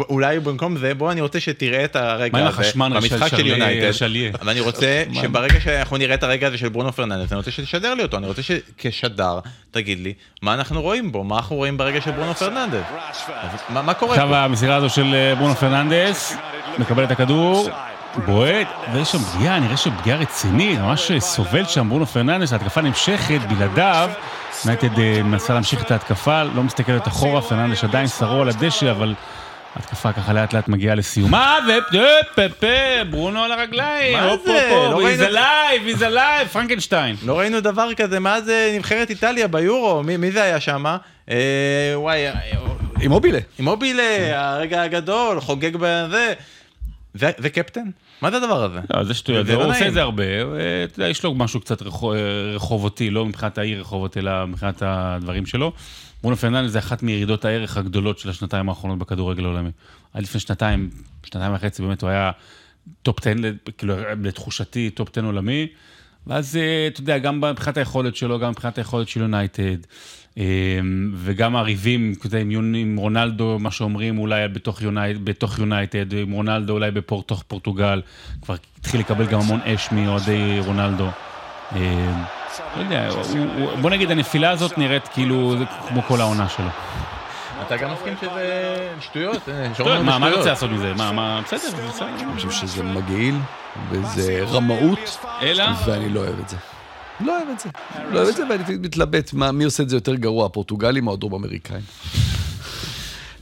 אולי במקום זה, בוא אני רוצה שתראה את הרגע מה עם הזה החשמל במשחק של יונייטד. שליה? אבל אני רוצה שברגע שאנחנו נראה את הרגע הזה של ברונו פרננדס, אני רוצה שתשדר לי אותו, אני רוצה שכשדר תגיד לי מה אנחנו רואים בו, מה אנחנו רואים ברגע של ברונו פרננדס. מה קורה עכשיו? המסירה הזו של אה, ברונו פרננדס, מקבל את הכדור, בועט, ויש שם פגיעה, נראה שפגיעה רצינית, ממש סובל שם ברונו פרננדס, ההתקפה נמשכת, בלעדיו. יונייטד אה, מנסה להמשיך את ההתקפה, לא מסתכלת אחורה, פרננדס עדיין שרוע על הדשא, אבל ההתקפה ככה לאט לאט מגיעה לסיומה, ופפה, ברונו על הרגליים, מה זה? לא ראינו- alive, he's alive, פרנקנשטיין. לא ראינו דבר כזה מאז אה, נבחרת איטליה ביורו, מי זה היה שם? וואי, אה, עם מובילה. עם מובילה, הרגע הגדול, חוגג בזה. זה זה קפטן? מה זה הדבר הזה? לא, זה שטויות, הוא לא עושה. את זה הרבה, יש לו משהו קצת רחו- רחובותי, לא מבחינת העיר רחובות, אלא מבחינת הדברים שלו. ברונו פרננדס זה אחת מירידות הערך הגדולות של השנתיים האחרונות בכדורגל העולמי. עד לפני שנתיים, שנתיים וחצי באמת הוא היה טופ 10, כאילו לתחושתי טופ 10 עולמי. ואז אה, אתה יודע, גם מבחינת היכולת שלו, גם מבחינת היכולת של יונייטד, וגם הריבים, עם רונלדו, מה שאומרים אולי בתוך יונייטד, בתוך יונייטד, עם רונלדו אולי בתוך פורטוגל, כבר התחיל לקבל גם המון אש מאוהדי רונלדו. אה, לא יודע, בוא נגיד, הנפילה הזאת נראית כאילו זה כמו כל העונה שלו. אתה גם מסכים שזה שטויות? אה, מה מה. רוצה לעשות מזה? מה, מה, בסדר, בסדר. אני חושב שזה מגעיל, וזה רמאות? ואני לא אוהב את זה. לא אוהב את זה. לא אוהב את זה, ואני מתלבט מי עושה את זה יותר גרוע, הפורטוגלים או הדרום אמריקאים.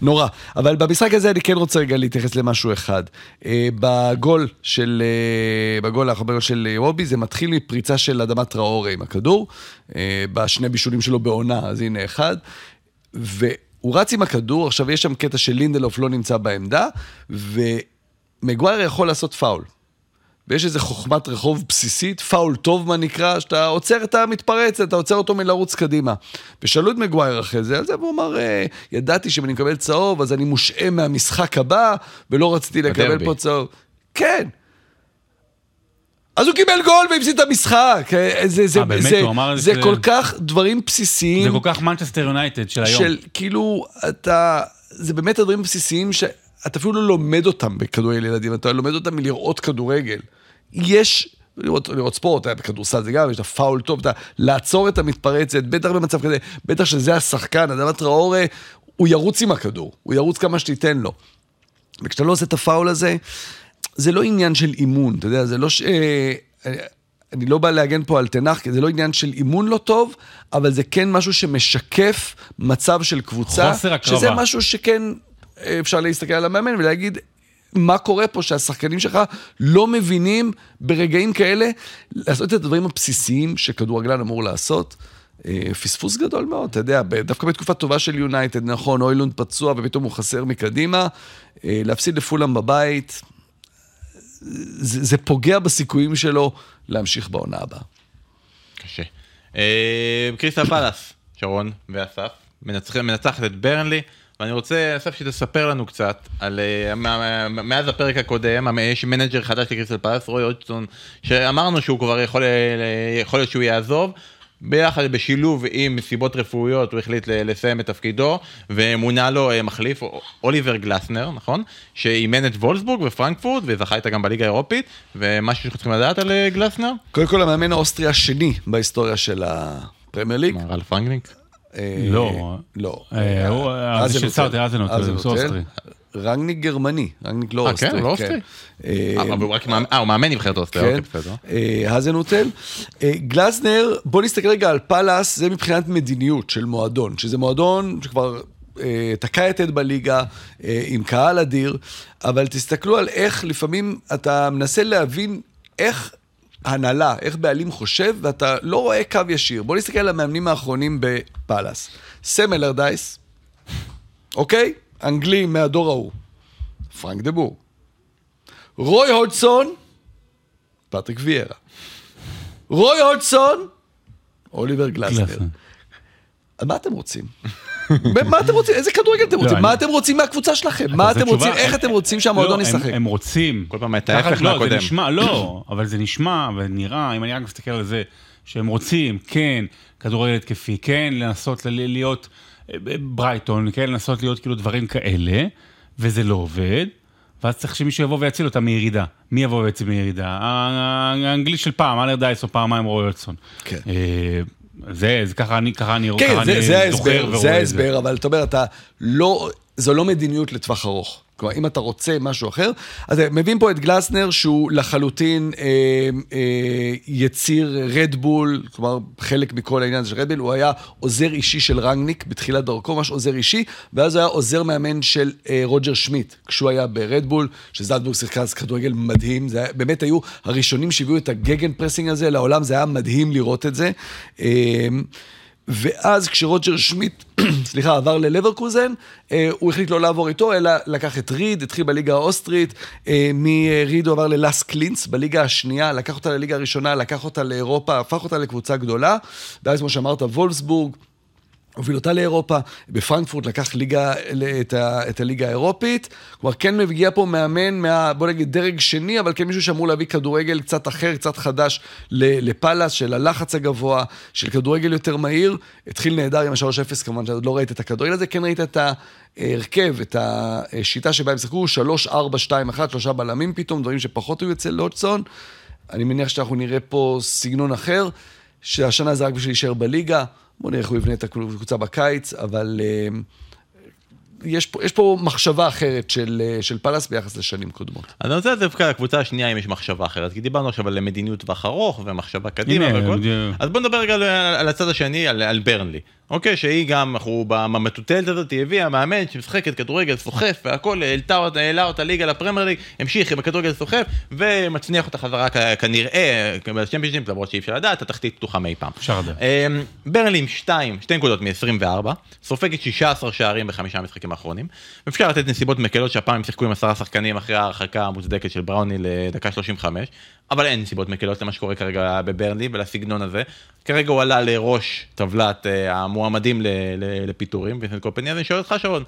נורא. אבל במשחק הזה אני כן רוצה רגע להתייחס למשהו אחד. אה, בגול של, אה, בגול האחרון של אה, רובי, זה מתחיל מפריצה של אדמת טראורי עם הכדור, בשני בישולים שלו בעונה, אז הנה אחד. והוא רץ עם הכדור, עכשיו יש שם קטע של לינדלוף לא נמצא בעמדה, ומגווייר יכול לעשות פאול. ויש איזה חוכמת רחוב בסיסית, פאול טוב מה נקרא, שאתה עוצר את המתפרץ, אתה עוצר אותו מלרוץ קדימה. ושאלו את מגווייר אחרי זה, על זה, והוא אמר, "אה, ידעתי שאם אני מקבל צהוב, אז אני מושעה מהמשחק הבא, ולא רציתי לקבל. פה צהוב. כן. אז הוא קיבל גול והפסיד את המשחק. אה, זה, זה, אה, באמת? זה, זה ש- כל כך דברים בסיסיים. זה כל כך מנצ'סטר יונייטד של היום. של כאילו, אתה, זה באמת הדברים הבסיסיים שאתה אפילו לא לומד אותם בכדורגל ילדים, אתה לומד אותם מלראות כדורגל. יש, לראות, לראות ספורט, היה בכדורסל זה גם, יש את הפאול טוב, אתה לעצור את המתפרצת, בטח במצב כזה, בטח שזה השחקן, אדם טראורה, הוא ירוץ עם הכדור, הוא ירוץ כמה שתיתן לו. וכשאתה לא עושה את הפאול הזה, זה לא עניין של אימון, אתה יודע, זה לא ש... אה, אני לא בא להגן פה על תנח, כי זה לא עניין של אימון לא טוב, אבל זה כן משהו שמשקף מצב של קבוצה. חוסר הקרבה. שזה משהו שכן אפשר להסתכל על המאמן ולהגיד, מה קורה פה שהשחקנים שלך לא מבינים ברגעים כאלה לעשות את הדברים הבסיסיים שכדורגלן אמור לעשות. אה, פספוס גדול מאוד, אתה יודע, דווקא בתקופה טובה של יונייטד, נכון, אוילונד פצוע ופתאום הוא חסר מקדימה, אה, להפסיד לפולאם בבית, זה, זה פוגע בסיכויים שלו להמשיך בעונה הבאה. קשה. אה, קריסטל פלאס, שרון ואסף, מנצח- מנצחת את ברנלי, ואני רוצה, אסף, שתספר לנו קצת על, אה, מאז הפרק הקודם, יש מנג'ר חדש לקריסטל פלאס, רוי הודסון, שאמרנו שהוא כבר יכול, אה, יכול להיות שהוא יעזוב. ביחד, בשילוב עם סיבות רפואיות, הוא החליט לסיים את תפקידו, ומונה לו אה, מחליף, אוליבר גלסנר, נכון? שאימן את וולסבורג ופרנקפורט, וזכה איתה גם בליגה האירופית, ומשהו שאנחנו צריכים לדעת על גלסנר? קודם כל, המאמן האוסטרי השני בהיסטוריה של הפרמייר ליג. רלף רנגניק? אה, לא. לא. אה, הוא- אה, זה של סאות'י, האזנהוטל, זה אוסטרי. רנגניק גרמני, רנגניק לא אה, אוסטרי. כן? לא אוסטרי? אה, הוא מאמן, הוא נבחרת אוסטריה, כן, אוקיי, בסדר. האזנהוטל. אה, גלסנר, בוא נסתכל רגע על פאלאס, זה מבחינת מדיניות של מועדון, שזה מועדון שכבר תקע יתד בליגה, עם קהל אדיר, אבל תסתכלו על איך לפעמים אתה מנסה להבין איך הנהלה, איך בעלים חושב, ואתה לא רואה קו ישיר. בוא נסתכל על המאמנים האחרונים בפאלאס. סם אלרדייס, אוקיי? אנגלי מהדור ההוא. פרנק דה בור. רוי הודסון, פטריק ויארה. רוי הודסון, אוליבר גלסנר. גלסנר. מה אתם רוצים? מה אתם רוצים? איזה כדורגל אתם רוצים? אני- מה אתם רוצים מהקבוצה שלכם? מה אתם רוצים? איך אתם רוצים שהמועדון לא, הם- ישחק? הם רוצים. כל פעם את ההפך לא, מהקודם. זה נשמע, לא, אבל זה נשמע ונראה, אם אני רק מסתכל על זה שהם רוצים, כן, כדורגל התקפי, כן, לנסות להיות אה, ברייטון, כן, לנסות להיות כאילו דברים כאלה, וזה לא עובד, ואז צריך שמישהו יבוא ויציל אותם מירידה. מי יבוא ויציל מירידה? ה- האנגלי של פעם, אלר דייס או פעמיים רוי אולסון. כן. זה, זה ככה אני, ככה אני, כן, ככה זה, אני זה זוכר ההסבר, ורואה זה ההסבר, אבל אתה אומר, אתה לא, זו לא מדיניות לטווח ארוך. כלומר, אם אתה רוצה משהו אחר, אז מביאים פה את גלסנר, שהוא לחלוטין אה, אה, יציר רדבול, כלומר, חלק מכל העניין של רדבול, הוא היה עוזר אישי של רנגניק בתחילת דרכו, ממש עוזר אישי, ואז הוא היה עוזר מאמן של אה, רוג'ר שמיט, כשהוא היה ברדבול, שזלדבורג שיחקה אז כדורגל מדהים, זה היה, באמת היו הראשונים שהביאו את ה gegenpressing הזה לעולם, זה היה מדהים לראות את זה. אה, ואז כשרוג'ר שמיט, סליחה, עבר ללברקוזן, אה, הוא החליט לא לעבור איתו, אלא לקח את ריד, התחיל בליגה האוסטרית, אה, מריד הוא עבר ללאסק לינץ בליגה השנייה, לקח אותה לליגה הראשונה, לקח אותה לאירופה, הפך אותה לקבוצה גדולה, ואז כמו שאמרת, וולפסבורג. הוביל אותה לאירופה, בפרנקפורט לקח ליגה, את, ה, את הליגה האירופית. כלומר, כן מגיע פה מאמן מה, בוא נגיד, דרג שני, אבל כן מישהו שאמור להביא כדורגל קצת אחר, קצת חדש לפאלאס, של הלחץ הגבוה, של כדורגל יותר מהיר. התחיל נהדר עם ה-3-0, כמובן שעוד לא ראית את הכדורגל הזה, כן ראית את ההרכב, את השיטה שבה הם שיחקו, 3-4-2-1, שלושה בלמים פתאום, דברים שפחות היו אצל לוטסון. אני מניח שאנחנו נראה פה סגנון אחר, שהשנה זה רק בשביל להישאר בליגה. בוא נראה איך הוא יבנה את הקבוצה בקיץ, אבל uh, יש, פה, יש פה מחשבה אחרת של, uh, של פאלאס ביחס לשנים קודמות. אז אני רוצה דווקא לקבוצה השנייה אם יש מחשבה אחרת, כי דיברנו עכשיו על מדיניות טווח ארוך ומחשבה קדימה הנה, זה- אז בוא נדבר רגע על, על הצד השני, על, על ברנלי. אוקיי, שהיא גם, אנחנו במטוטלת הזאת, היא הביאה מאמן שמשחקת כדורגל סוחף והכל, העלתה אותה, העלה אותה ליגה לפרמייר ליג, המשיך עם הכדורגל סוחף ומצניח אותה חזרה כנראה בצ'מפיונשיפ, למרות שאי אפשר לדעת, התחתית פתוחה מאי פעם. אפשר לדעת. אמ, ברנלי עם 2, 2 נקודות מ-24, סופגת 16 שערים בחמישה המשחקים האחרונים. אפשר לתת נסיבות מקלות שהפעם הם שיחקו עם עשרה שחקנים אחרי ההרחקה המוצדקת של בראוני לדקה 35, אבל אין נסיבות מקלות למה שקורה כרגע בברנלי ולסגנון הזה. כרגע הוא עלה לראש טבלת אה, המועמדים לפיטורים, וינסנט קופני, אז אני שואל אותך שרון,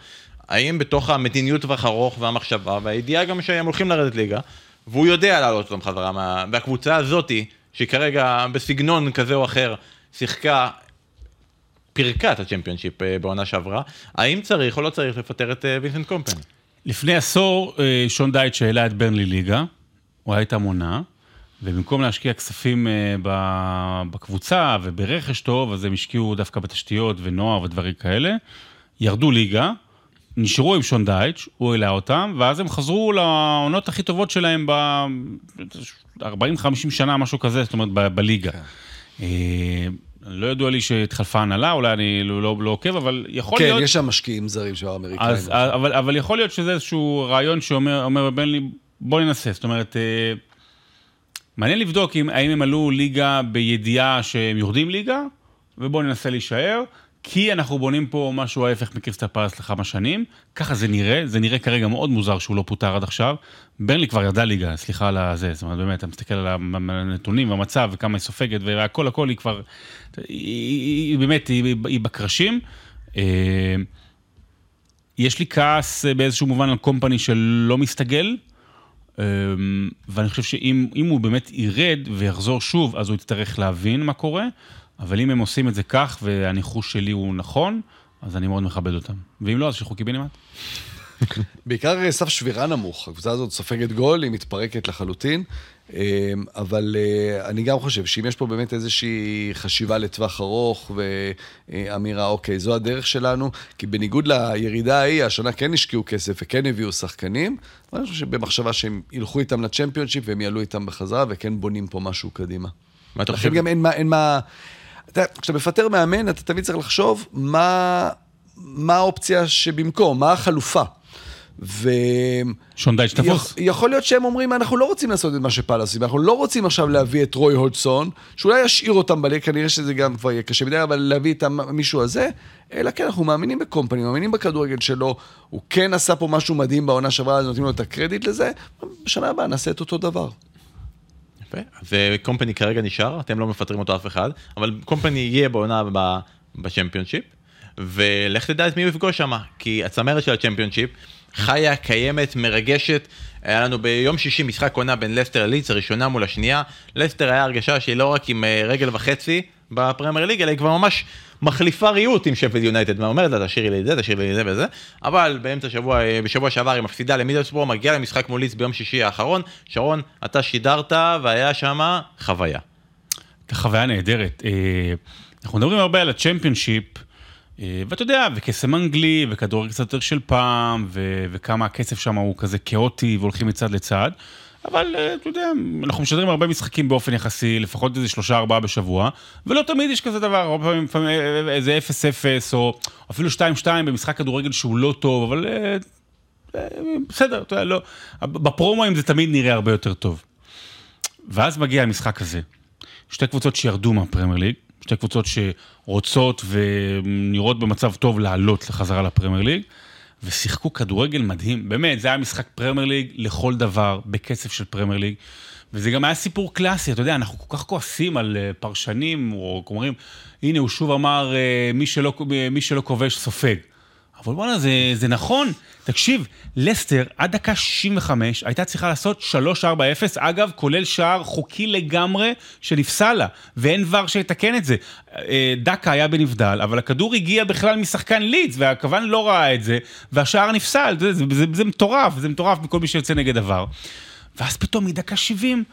האם בתוך המדיניות טווח ארוך והמחשבה והידיעה גם שהם הולכים לרדת ליגה, והוא יודע להעלות אותם חזרה, מה... והקבוצה הזאתי, שהיא כרגע בסגנון כזה או אחר, שיחקה פירקה את הצ'מפיונשיפ אה, בעונה שעברה, האם צריך או לא צריך לפטר את אה, וינסנט קומפני? לפני עשור, שון דייט שהעלה את ברנלי ליגה, הוא היה איתם עונה, ובמקום להשקיע כספים אה, בקבוצה וברכש טוב, אז הם השקיעו דווקא בתשתיות ונוער ודברים כאלה, ירדו ליגה, נשארו עם שון דייטש, הוא העלה אותם, ואז הם חזרו לעונות הכי טובות שלהם ב-40-50 שנה, משהו כזה, זאת אומרת, ב- בליגה. אה, לא ידוע לי שהתחלפה הנהלה, אולי אני לא, לא, לא עוקב, אבל יכול כן, להיות... יש שם משקיעים זרים של האמריקאים. אז, אבל, אבל יכול להיות שזה איזשהו רעיון שאומר אומר בברנלי, בוא ננסה. זאת אומרת, אה, מעניין לבדוק אם, האם הם עלו ליגה בידיעה שהם יורדים ליגה, ובואו ננסה להישאר, כי אנחנו בונים פה משהו ההפך מקריסטל פלס לכמה שנים. ככה זה נראה, זה נראה כרגע מאוד מוזר שהוא לא פוטר עד עכשיו. ברנלי כבר ירדה ליגה, סליחה על הזה, זאת אומרת, באמת, אתה מסתכל על הנתונים והמצב וכמה היא סופגת והכל הכל, היא כבר, היא, היא, היא באמת, היא, היא בקרשים. אה, יש לי כעס באיזשהו מובן על קומפני שלא מסתגל, ואני חושב שאם אם הוא באמת ירד ויחזור שוב, אז הוא יצטרך להבין מה קורה, אבל אם הם עושים את זה כך, והניחוש שלי הוא נכון, אז אני מאוד מכבד אותם. ואם לא, אז שילכו קיבינימט. בעיקר אה, סף שבירה נמוך, הקבוצה הזאת סופגת גול, היא מתפרקת לחלוטין, אה, אבל אה, אני גם חושב שאם יש פה באמת איזושהי חשיבה לטווח ארוך ואמירה, אוקיי, זו הדרך שלנו, כי בניגוד לירידה ההיא, השנה כן השקיעו כסף וכן הביאו שחקנים, אבל אני חושב שבמחשבה שהם ילכו איתם לצ'מפיונשיפ והם יעלו איתם בחזרה וכן בונים פה משהו קדימה. מה אתה לכן חושב? גם אין מה, אין מה... אתה יודע, כשאתה מפטר מאמן, אתה תמיד צריך לחשוב מה, מה האופציה שבמקום, מה החלופה. ו... שון דייץ' תפוס. יכ- יכול להיות שהם אומרים, אנחנו לא רוצים לעשות את מה שפאלאס עושים, אנחנו לא רוצים עכשיו להביא את רוי הודסון, שאולי ישאיר אותם בליגה, כנראה שזה גם כבר יהיה קשה מדי, אבל להביא את המישהו הזה, אלא כן, אנחנו מאמינים בקומפני, מאמינים בכדורגל שלו, הוא כן עשה פה משהו מדהים בעונה שעברה, אז נותנים לו את הקרדיט לזה, בשנה הבאה נעשה את אותו דבר. יפה. וקומפני כרגע נשאר, אתם לא מפטרים אותו אף אחד, אבל קומפני יהיה בעונה ב- בצ'מפיונשיפ, ולך תדע את מי הוא יפגוש שם, כי הצמרת של הצ'מפיונשיפ, חיה, קיימת, מרגשת. היה לנו ביום שישי משחק עונה בין לסטר ללידס, הראשונה מול השנייה. לסטר היה הרגשה שהיא לא רק עם אה, רגל וחצי בפרמייר ליג, אלא היא כבר ממש מחליפה ריהוט עם שפלד יונייטד, ואומרת לה תשאירי לי את זה, תשאירי לי את זה וזה, אבל באמצע שבוע, אה, בשבוע שעבר היא מפסידה למידלסבורג, מגיעה למשחק מול לידס ביום שישי האחרון. שרון, אתה שידרת והיה שם חוויה. חוויה נהדרת. אה, אנחנו מדברים הרבה על הצ'מפיונשיפ, ואתה יודע, וקסם אנגלי, וכדורגל קצת יותר של פעם, ו- וכמה הקצב שם הוא כזה כאוטי, והולכים מצד לצד. אבל אה, אתה יודע, אנחנו משדרים הרבה משחקים באופן יחסי, לפחות איזה שלושה ארבעה בשבוע, ולא תמיד יש כזה דבר, הרבה פעמים, לפעמים אה, איזה 0-0, או אפילו 2-2 במשחק כדורגל שהוא לא טוב, אבל אה, אה, בסדר, אתה יודע, לא, בפרומואים זה תמיד נראה הרבה יותר טוב. ואז מגיע המשחק הזה, שתי קבוצות שירדו מהפרמייר ליג, שתי קבוצות שרוצות ונראות במצב טוב לעלות לחזרה לפרמייר ליג, ושיחקו כדורגל מדהים, באמת, זה היה משחק פרמייר ליג לכל דבר, בקצב של פרמייר ליג. וזה גם היה סיפור קלאסי, אתה יודע, אנחנו כל כך כועסים על אה, פרשנים, או אומרים, הנה, הוא שוב אמר, אה, מי שלא, מי שלא כובש סופג. אבל וואלה, זה, זה נכון. תקשיב, לסטר עד דקה 65 הייתה צריכה לעשות 3-4-0, אגב, כולל שער חוקי לגמרי שנפסל לה, ואין ור שיתקן את זה. אה, דקה היה בנבדל, אבל הכדור הגיע בכלל משחקן לידס, והכוון לא ראה את זה, והשער נפסל, זה, זה, זה, זה מטורף, זה מטורף מכל מי שיוצא נגד הוור. ואז פתאום מדקה 70,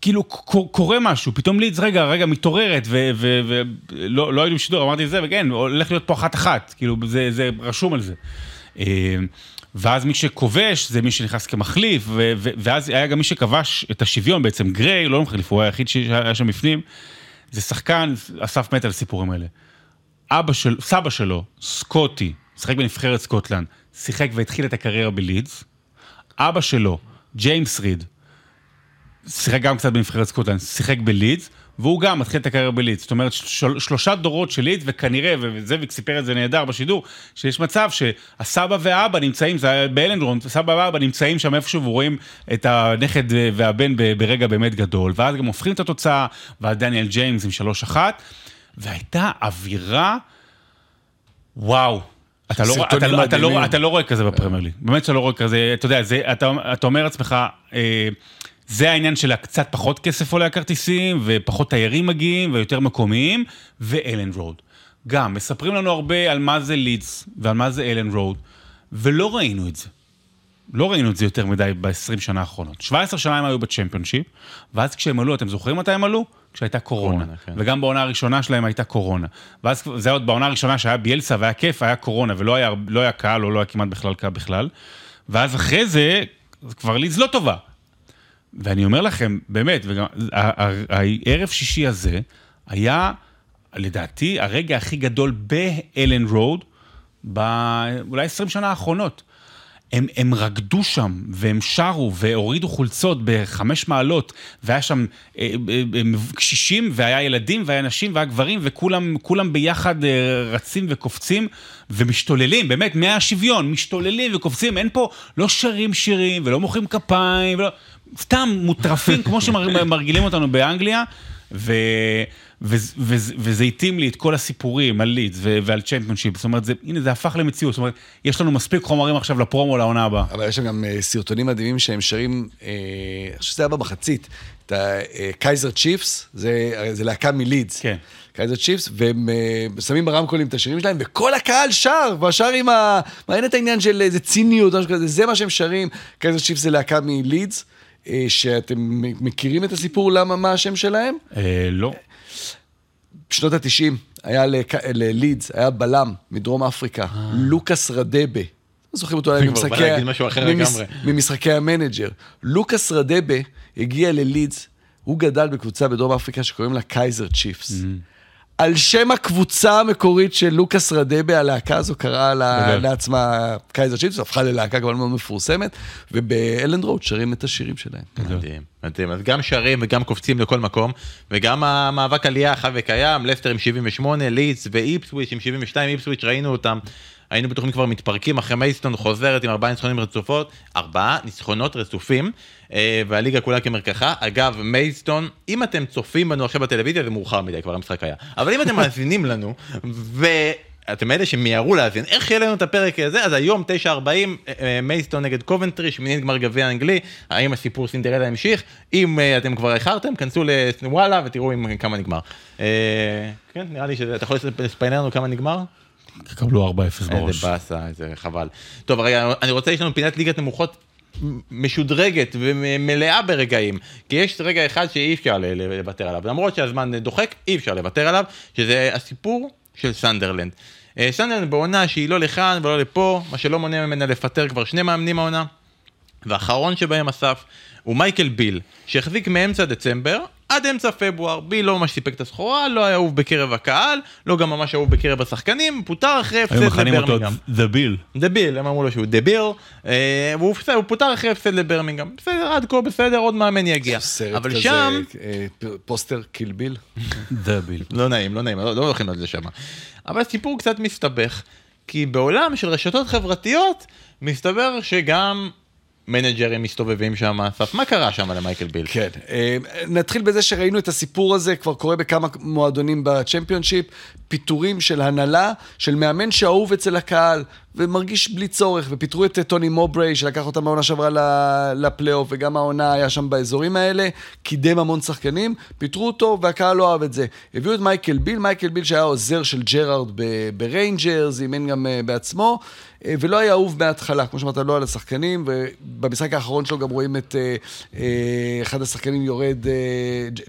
כאילו קורה משהו, פתאום לידס, רגע, רגע, מתעוררת, ולא לא היינו בשידור, אמרתי זה, וכן, הולך להיות פה אחת-אחת, כאילו, זה, זה רשום על זה. אה, ואז מי שכובש זה מי שנכנס כמחליף, ואז היה גם מי שכבש את השוויון בעצם, גריי, לא מחליף, הוא היחיד שהיה שם בפנים. זה שחקן, אסף מת על הסיפורים האלה. אבא של, סבא שלו, סקוטי, שיחק בנבחרת סקוטלנד, שיחק והתחיל את הקריירה בלידס. אבא שלו, ג'יימס ריד, שיחק גם קצת בנבחרת סקוטלנד, שיחק בלידס, והוא גם מתחיל את הקריירה בלידס. זאת אומרת, של, שלושה דורות של לידס, וכנראה, וזאביק סיפר את זה נהדר בשידור, שיש מצב שהסבא והאבא נמצאים, זה היה באלנדרון, הסבא והאבא נמצאים שם איפשהו ורואים את הנכד והבן ברגע באמת גדול, ואז גם הופכים את התוצאה, ועד דניאל ג'יימס עם שלוש אחת, והייתה אווירה, וואו. אתה לא, אתה, לא, אתה, לא, אתה לא רואה כזה בפרמייר ליג, באמת שאתה לא רואה כזה, אתה יודע, זה, אתה, אתה אומר לעצמך, אה, זה העניין של הקצת פחות כסף עולה הכרטיסים, ופחות תיירים מגיעים, ויותר מקומיים, ואלן רוד. גם, מספרים לנו הרבה על מה זה לידס, ועל מה זה אלן רוד, ולא ראינו את זה. לא ראינו את זה יותר מדי ב-20 שנה האחרונות. 17 שנה הם היו בצ'מפיונשיפ, ואז כשהם עלו, אתם זוכרים מתי הם עלו? כשהייתה קורונה. קורונה כן. וגם בעונה הראשונה שלהם הייתה קורונה. ואז זה היה עוד בעונה הראשונה שהיה ביאלסה והיה כיף, היה קורונה, ולא היה, לא היה קהל, או לא היה כמעט בכלל קהל בכלל. ואז אחרי זה, כבר לידס לא טובה. ואני אומר לכם, באמת, וגם הערב שישי הזה היה, לדעתי, הרגע הכי גדול באלן רוד, באולי 20 שנה האחרונות. הם, הם רקדו שם, והם שרו, והורידו חולצות בחמש מעלות, והיה שם אה, אה, אה, קשישים, והיה ילדים, והיה נשים, והיה גברים, וכולם ביחד רצים וקופצים, ומשתוללים, באמת, מהשוויון, משתוללים וקופצים, אין פה, לא שרים שירים, ולא מוחאים כפיים, ולא... סתם מוטרפים, כמו שמרגילים אותנו באנגליה, ו... וזה התאים לי את כל הסיפורים על לידס ועל צ'מפיונשיפ, זאת אומרת, זה, הנה זה הפך למציאות, זאת אומרת, יש לנו מספיק חומרים עכשיו לפרומו לעונה הבאה. אבל יש שם גם אה, סרטונים מדהימים שהם שרים, אה, אני חושב שזה היה במחצית, את הקייזר אה, צ'יפס, זה, זה להקה מלידס. כן. קייזר צ'יפס, והם אה, שמים ברמקולים את השירים שלהם, וכל הקהל שר, והשר עם ה... אין את העניין של איזה ציניות, זה מה שהם שרים. קייזר צ'יפס זה להקה מלידס. שאתם מכירים את הסיפור למה, מה השם שלהם? לא. בשנות ה-90 היה ללידס, היה בלם מדרום אפריקה, אה. לוקאס רדבה. זוכרים אותו ממשחקי המנג'ר. לוקאס רדבה הגיע ללידס, הוא גדל בקבוצה בדרום אפריקה שקוראים לה קייזר צ'יפס. Mm-hmm. על שם הקבוצה המקורית של לוקאס רדבה, הלהקה הזו קראה לה, לעצמה קייזר צ'יפס, הפכה ללהקה כבר מאוד מפורסמת, ובאלנד רואד שרים את השירים שלהם. מדהים, מדהים. אז גם שרים וגם קופצים לכל מקום, וגם המאבק עלייה חי וקיים, לסטר עם 78, לידס ואיפסוויץ' עם 72, איפסוויץ' ראינו אותם. היינו בטוחים כבר מתפרקים אחרי מיידסטון חוזרת עם ארבעה ניצחונים רצופות, ארבעה ניצחונות רצופים, אה, והליגה כולה כמרקחה. אגב, מיידסטון, אם אתם צופים בנו עכשיו בטלוויזיה, זה מאוחר מדי, כבר המשחק היה. אבל אם אתם מאזינים לנו, ו... אתם אלה שמיהרו להאזין, איך יהיה לנו את הפרק הזה? אז היום 9:40, אה, מייסטון נגד קובנטרי, שמינית גמר גביע האנגלי, האם הסיפור סינדרלה המשיך? אם אה, אתם כבר איחרתם, כנסו לוואלה ותראו עם כמה נגמר. אה, כן, נראה לי שאתה יכול לספיינר לנו כמה נגמר? קבלו 4-0 איזה בראש. באסה, איזה חבל. טוב, רגע, אני רוצה, יש לנו פינת ליגת נמוכות משודרגת ומלאה ברגעים, כי יש רגע אחד שאי אפשר לוותר עליו, למרות שהזמן דוחק, אי אפשר לוותר עליו, שזה הסיפור של סנדרלנד. אה, סנדרלנד בעונה שהיא לא לכאן ולא לפה, מה שלא מונע ממנה לפטר כבר שני מאמנים העונה, והאחרון שבהם אסף הוא מייקל ביל, שהחזיק מאמצע דצמבר עד אמצע פברואר. ביל לא ממש סיפק את הסחורה, לא היה אהוב בקרב הקהל, לא גם ממש אהוב בקרב השחקנים, פוטר אחרי הפסד היו מכנים אותו לברמינגהם. The Bill. דביל, הם אמרו לו שהוא דביל, אה, והוא בסדר, הוא פוטר אחרי הפסד לברמינגהם. בסדר, עד כה בסדר, עוד מאמן יגיע. סרט אבל כזה, שם, אה, פוסטר קיל ביל. The Bill. לא נעים, לא נעים, לא לא הולכים על זה שם. אבל הסיפור קצת מסתבך, כי בעולם של רשתות חברתיות, מסתבר שגם מנג'רים מסתובבים שם, אסף, מה קרה שם למייקל ביל? כן, אה, נתחיל בזה שראינו את הסיפור הזה, כבר קורה בכמה מועדונים בצ'מפיונשיפ, פיטורים של הנהלה, של מאמן שאהוב אצל הקהל, ומרגיש בלי צורך, ופיטרו את טוני מובריי, שלקח אותם בעונה שעברה לפלייאוף, וגם העונה היה שם באזורים האלה, קידם המון שחקנים, פיטרו אותו, והקהל לא אהב את זה. הביאו את מייקל ביל, מייקל ביל שהיה עוזר של ג'רארד בריינג'רס, אימן גם אה, בעצמו. אה, ולא היה אהוב מההתחלה, כמו שאמרת, לא על השחקנים, ובמשחק האחרון שלו גם רואים את אה, אה, אחד השחקנים יורד,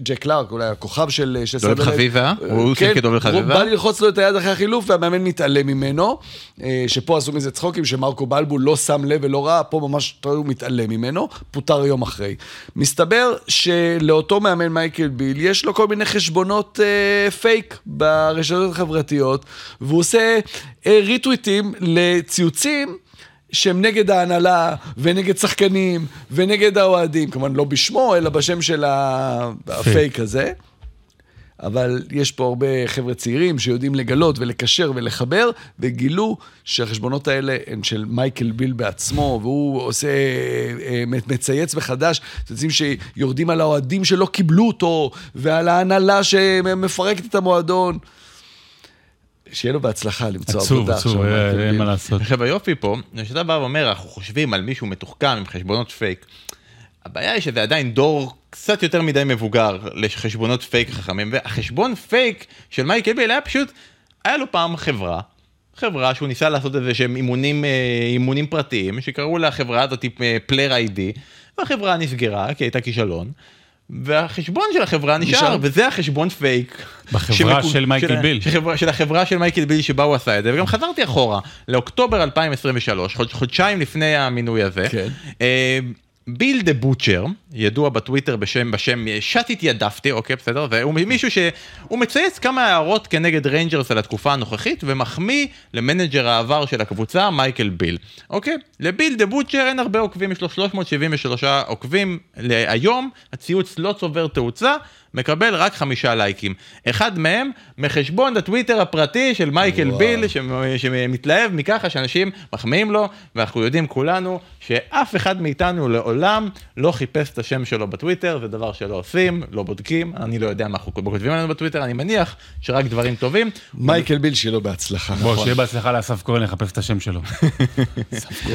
ג'ק קלארק, אולי הכוכב של סנדרלנד. חביבה? אה, הוא כן, שיחק דולב חביבה? בא ללחוץ לו את היד אחרי החילוף, והמאמן מתעלם ממנו, שפה עשו מזה צחוקים, שמרקו בלבול לא שם לב ולא ראה, פה ממש הוא מתעלם ממנו, פוטר יום אחרי. מסתבר שלאותו מאמן מייקל ביל, יש לו כל מיני חשבונות פייק ברשתות החברתיות, והוא עושה ריטוויטים לציוצים. שהם נגד ההנהלה, ונגד שחקנים, ונגד האוהדים. כמובן לא בשמו, אלא בשם של הפייק הזה. אבל יש פה הרבה חבר'ה צעירים שיודעים לגלות ולקשר ולחבר, וגילו שהחשבונות האלה הן של מייקל ביל בעצמו, והוא עושה, אה, מצייץ מחדש, ציוצים שיורדים על האוהדים שלא קיבלו אותו, ועל ההנהלה שמפרקת את המועדון. שיהיה לו בהצלחה למצוא עצוב, עבודה עצוב, עכשיו, אה, מייקל אין. מה לעשות. עכשיו היופי פה, כשאתה בא ואומר, אנחנו חושבים על מישהו מתוחכם עם חשבונות פייק, הבעיה היא שזה עדיין דור קצת יותר מדי מבוגר לחשבונות פייק חכמים, והחשבון פייק של מייקל ביל היה פשוט, היה לו פעם חברה, חברה שהוא ניסה לעשות איזה שהם אימונים, אה, אימונים פרטיים, שקראו לחברה הזאת אה, Player ID, והחברה נסגרה כי הייתה כישלון. והחשבון של החברה נשאר, נשאר. וזה החשבון פייק. בחברה שמקו- של מייקל ה- ביל. שחברה, של החברה של מייקל ביל שבה הוא עשה את זה, וגם חזרתי אחורה, לאוקטובר 2023, חוד, חודשיים לפני המינוי הזה. כן. אה, ביל דה בוטשר, ידוע בטוויטר בשם, בשם שט התיידפתי, אוקיי, בסדר? והוא מישהו שהוא מצייץ כמה הערות כנגד ריינג'רס על התקופה הנוכחית, ומחמיא למנג'ר העבר של הקבוצה, מייקל ביל. אוקיי? לביל דה בוטשר אין הרבה עוקבים, יש לו 373 עוקבים היום, הציוץ לא צובר תאוצה. מקבל רק חמישה לייקים. אחד מהם מחשבון הטוויטר הפרטי של מייקל וואו. ביל, ש- שמתלהב מככה שאנשים מחמיאים לו, ואנחנו יודעים כולנו שאף אחד מאיתנו לעולם לא חיפש את השם שלו בטוויטר, זה דבר שלא עושים, לא בודקים, אני לא יודע מה אנחנו כותבים עלינו בטוויטר, אני מניח שרק דברים טובים. מייקל ביל, שיהיה לו בהצלחה. בוא, שיהיה בהצלחה לאסף כהן לחפש את השם שלו.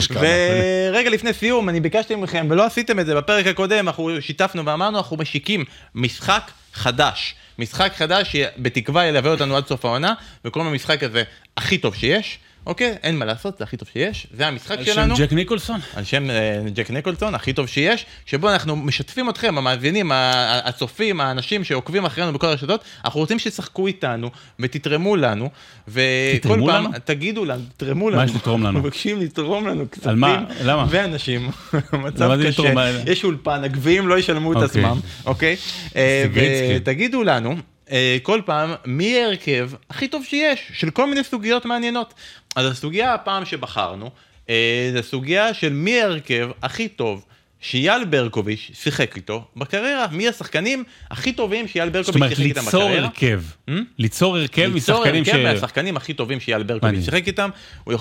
כמה. ורגע לפני סיום, אני ביקשתי מכם, ולא עשיתם את זה בפרק הקודם, אנחנו שיתפנו ואמרנו, אנחנו משיקים משחק חדש. משחק חדש שבתקווה ילווה אותנו עד סוף העונה, וקוראים למשחק הזה הכי טוב שיש, אוקיי? אין מה לעשות, זה הכי טוב שיש, זה המשחק על שם שלנו. ג'ק ניקולסון? על שם אה, ג'ק ניקולסון, הכי טוב שיש, שבו אנחנו משתפים אתכם, המאזינים, הצופים, האנשים שעוקבים אחרינו בכל הרשתות, אנחנו רוצים שתשחקו איתנו ותתרמו לנו, וכל פעם, לנו? תגידו לנו, תתרמו לנו. יש לתרום לנו? מבקשים לתרום לנו כספים. על מה? למה? ואנשים, מצב קשה? יש אולפן, הגביעים לא ישלמו את אוקיי. עצמם, אוקיי? אה, סיגריצקי. ותגידו לנו, אה, כל פעם, מי ההרכב הכי טוב שיש, של כל מיני סוגיות מעניינות. אז הסוגיה הפעם שבחרנו, אה, זה סוגיה של מי ההרכב הכי טוב שאייל ברקוביץ' שיחק איתו בקריירה. מי השחקנים הכי טובים שאייל זאת ברקוביץ' אומרת, שיחק איתם ליצור בקריירה? הרכב. Hmm? ליצור הרכב ליצור משחקנים ש... הרכב מהשחקנים הכי טובים שאייל ברקוביץ'. שיחק איתם,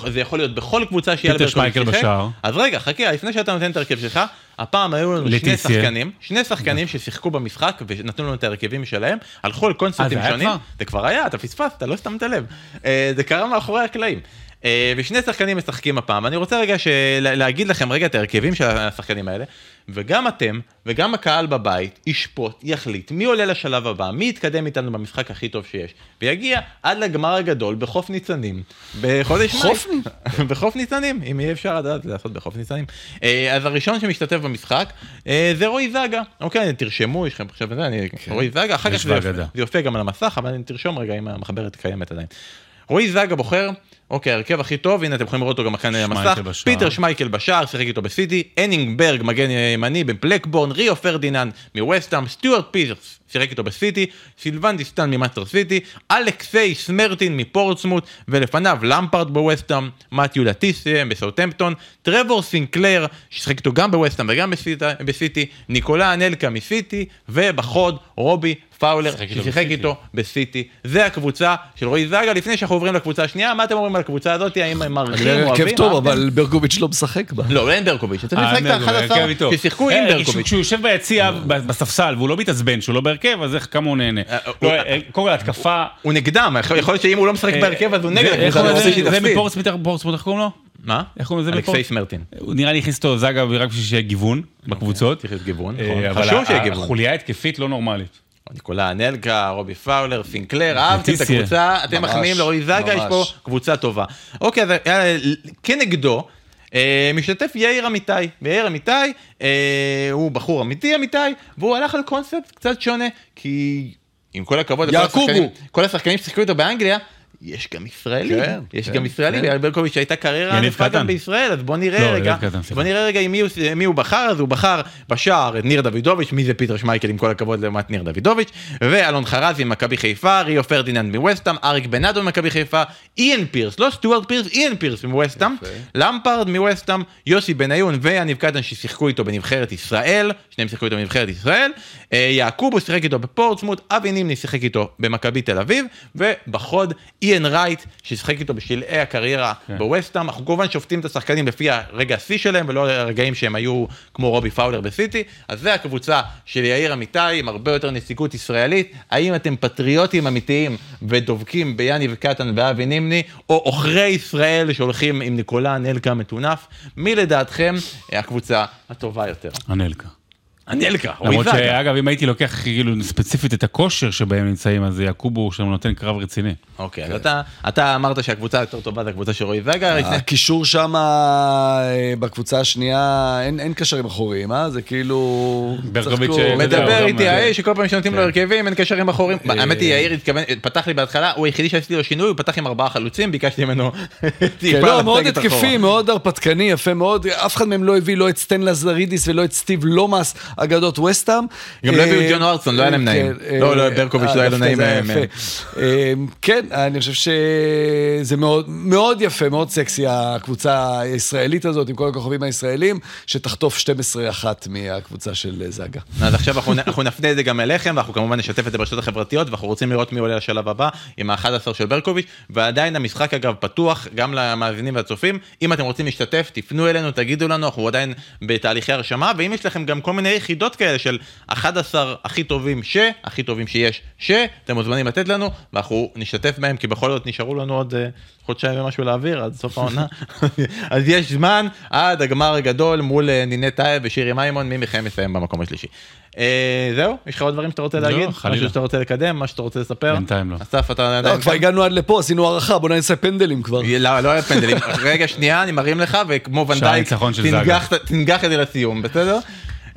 זה יכול להיות בכל קבוצה שאייל ברקוביץ' שיחק. אז רגע, חכה, לפני שאתה נותן את ההרכב שלך, הפעם היו לנו שני. שחקנים, שני שחקנים ששיחקו במשחק ונתנו לנו את ההרכבים שלהם, הלכו על קונספטים אה, שונים? זה כבר היה, אתה פספסת, לא שמת לב. אה, זה קרה מאחורי הקלעים. אה, ושני שחקנים משחקים הפעם, אני רוצה רגע של... להגיד לכם רגע את ההרכבים של השחקנים האלה, וגם אתם, וגם הקהל בבית, ישפוט, יחליט מי עולה לשלב הבא, מי יתקדם איתנו במשחק הכי טוב שיש, ויגיע עד לגמר הגדול בחוף ניצנים, בחודש. חוף בחוף ניצנים, אם יהיה אפשר לדעת לעשות בחוף ניצנים. אה, אז הראשון שמשתתף במשחק אה, זה רועי זגה. אוקיי, תרשמו, יש לכם עכשיו את זה, אני... רועי זגה, אחר כך זה יופיע- גם על המסך, אבל תרשום רגע אם המחברת קיימת עדיין. רועי זגה בוחר, אוקיי, ההרכב הכי טוב, הנה אתם יכולים לראות אותו גם כאן על המסך. פיטר שמייקל בשער, שיחק איתו בסיטי, הנינג ברג, מגן ימני בבלקברן, ריו פרדיננד מווסטהאם, סטיוארט פירס, שיחק איתו בסיטי, סילבן דיסטן ממנצ'סטר סיטי, אלכסיי סמרטין מפורטסמוט, ולפניו למפארד בווסטהאם, מתיו לטיסיה בסאוטהמפטון, טרבור סינקלר, ששיחק איתו גם בווסטהאם וגם בסיטי, ניקולה אנלקה מסיטי, ובחוד רובי פאולר, ששיחק. איתו בסיטי. זה הקבוצה של רועי זגה, לפני שאנחנו עוברים לקבוצה השנייה, מה אתם אומרים על הקבוצה הזאת? האם הם מעריכים, זה אוהבים? הרכב טוב? אבל ברקוביץ' לא משחק בה. לא, אין ברקוביץ', אתה אה, משחק את בהרכב ה-11 איתו. ששיחקו עם אה, ברקוביץ'. כשהוא יושב ביציע בספסל והוא לא מתעצבן שהוא לא בהרכב, אז איך כמה הוא נהנה. אה, לא, אה, קודם כל התקפה... הוא נגדם, יכול להיות שאם הוא לא משחק אה, בהרכב אז הוא נגד הקבוצה, זה פורטסמוט, איך קוראים לו? מה? איך קוראים לזה? אלכסיי בפורט? סמרטין. הוא נראה לי הכניס אותו זגה רק בשביל שיהיה גיוון בקבוצות. צריך להיות גיוון, אה, נכון. אבל חשוב שיהיה גיוון. החוליה ההתקפית לא נורמלית. ניקולה אנלקה, רובי פאולר, סינקלר, אהבתם את. הקבוצה, אתם מחמיאים לרועי זגה, יש פה. קבוצה טובה. אוקיי, אז יאללה, כנגדו, אה, משתתף יאיר אמיתי, ויאיר אמיתי אה, הוא בחור אמיתי אמיתי, והוא הלך על קונספט קצת שונה, כי עם כל הכבוד כל השחקנים ששיחקו איתו באנגליה, יש גם ישראלים, כן, יש כן, גם ישראלים, כן. ברקוביץ' הייתה קריירה ענפה גם. בישראל, אז בוא נראה לא, רגע, קטן. בוא נראה רגע עם מי הוא, מי הוא בחר, אז הוא בחר בשער את ניר דוידוביץ', מי זה פיטר שמייקל עם כל הכבוד לעומת ניר דוידוביץ', ואלון חרזי ממכבי חיפה, ריו פרדיננד מווסטהאם, אריק בנאדו ממכבי חיפה, איאן פירס, לא סטוארט פירס, איאן פירס מווסטהאם, יפה. למפרד מווסטהאם, יוסי בניון ויניב קטן ששיחקו איתו בנבחרת ישראל, שניהם שיחקו איתו בנבחרת ישראל, אה, יעקובו שיחק איתו בפורטסמוט, אבי נימני שיחק איתו במכבי תל אביב, ובחוד איאן רייט ששיחק איתו בשלהי הקריירה כן. בווסטהאם, אנחנו כמובן שופטים את השחקנים לפי הרגע השיא שלהם ולא הרגעים שהם היו כמו רובי פאולר בסיטי, אז זה הקבוצה של יאיר אמיתי עם הרבה יותר נסיגות ישראלית, האם אתם פטריוטים אמיתיים ודובקים ביאניב קטן ואבי נימני, או עוכרי ישראל שהולכים עם ניקולה נלקה מטונף, מי לדעתכם הקבוצה הטובה יותר? אנלקה. הנלקה, למרות רויזגה. שאגב, אם הייתי לוקח כאילו ספציפית את הכושר שבהם נמצאים, אז יעקובו שם נותן קרב רציני. אוקיי, אז אתה- אתה אמרת שהקבוצה היותר טובה זה הקבוצה של רועי זגה, הקישור שם אה, בקבוצה השנייה, אין אין קשרים אחוריים, אה? זה כאילו... ברקוביץ'. אה, מדבר הוא איתי האיש שכל פעם שנותנים לו הרכבים אין קשרים אחורים. האמת היא יאיר התכוון, פתח לי בהתחלה, הוא היחידי שעשיתי לו שינוי, הוא פתח עם ארבעה חלוצים, ביקשתי ממנו כן, טיפה לא, מאוד התקפי. מאוד הרפתקני, יפה מאוד. אף אחד מהם לא הביא לא את סטן לזרידיס ולא את סטיב לומאס, אגדות וסטאם. גם לא הביאו אה, את ג'ון ארצון, לא היה להם נעים. כן, לא, אה, לא, ברקוביץ' אה, לא היה לו דווקא נעים. אה, כן, אני חושב שזה מאוד מאוד יפה, מאוד סקסי, הקבוצה הישראלית הזאת, עם כל הכוכבים הישראלים, שתחטוף 12-1 מהקבוצה של אה, זאגה. אז עכשיו אנחנו נפנה את זה גם אליכם, ואנחנו כמובן נשתף את זה ברשתות החברתיות, ואנחנו רוצים לראות מי עולה לשלב הבא עם ה-11 של ברקוביץ', ועדיין המשחק אגב פתוח גם למאזינים והצופים. אם אתם רוצים להשתתף, תפנו אלינו, תגידו לנו, אנחנו עדיין בתהליכי הרשמה, ואם יש לכם גם כל מיני יחידות כאלה של 11 הכי טובים ש, הכי טובים שיש ש, אתם מוזמנים לתת לנו, ואנחנו נשתתף בהם, כי בכל זאת נשארו לנו עוד אה, חודשיים ומשהו להעביר, עד סוף העונה. אז יש זמן עד הגמר הגדול מול אה, נינט טייב ושירי מימון, מי מכם מסיים במקום השלישי. אה, זהו? יש לך עוד דברים שאתה רוצה לא, להגיד? חלילה. משהו שאתה רוצה לקדם? מה שאתה רוצה לספר? בינתיים לא. אסף, אתה לא, עדיין... כבר הגענו עד לפה, עשינו הערכה, בוא נעשה פנדלים כבר. לא, לא היה פנדלים. רגע, שנייה, אני מרים לך, וכמו ונדייק, תנגח את זה לסיום, בסדר?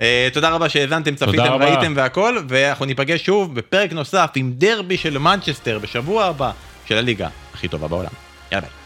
אה, תודה רבה שהאזנתם, צפיתם. ראיתם והכל, ואנחנו ניפגש שוב בפרק נוסף עם דרבי של מנצ'סטר בשבוע הבא של הליגה הכי טובה בעולם. יאללה ביי.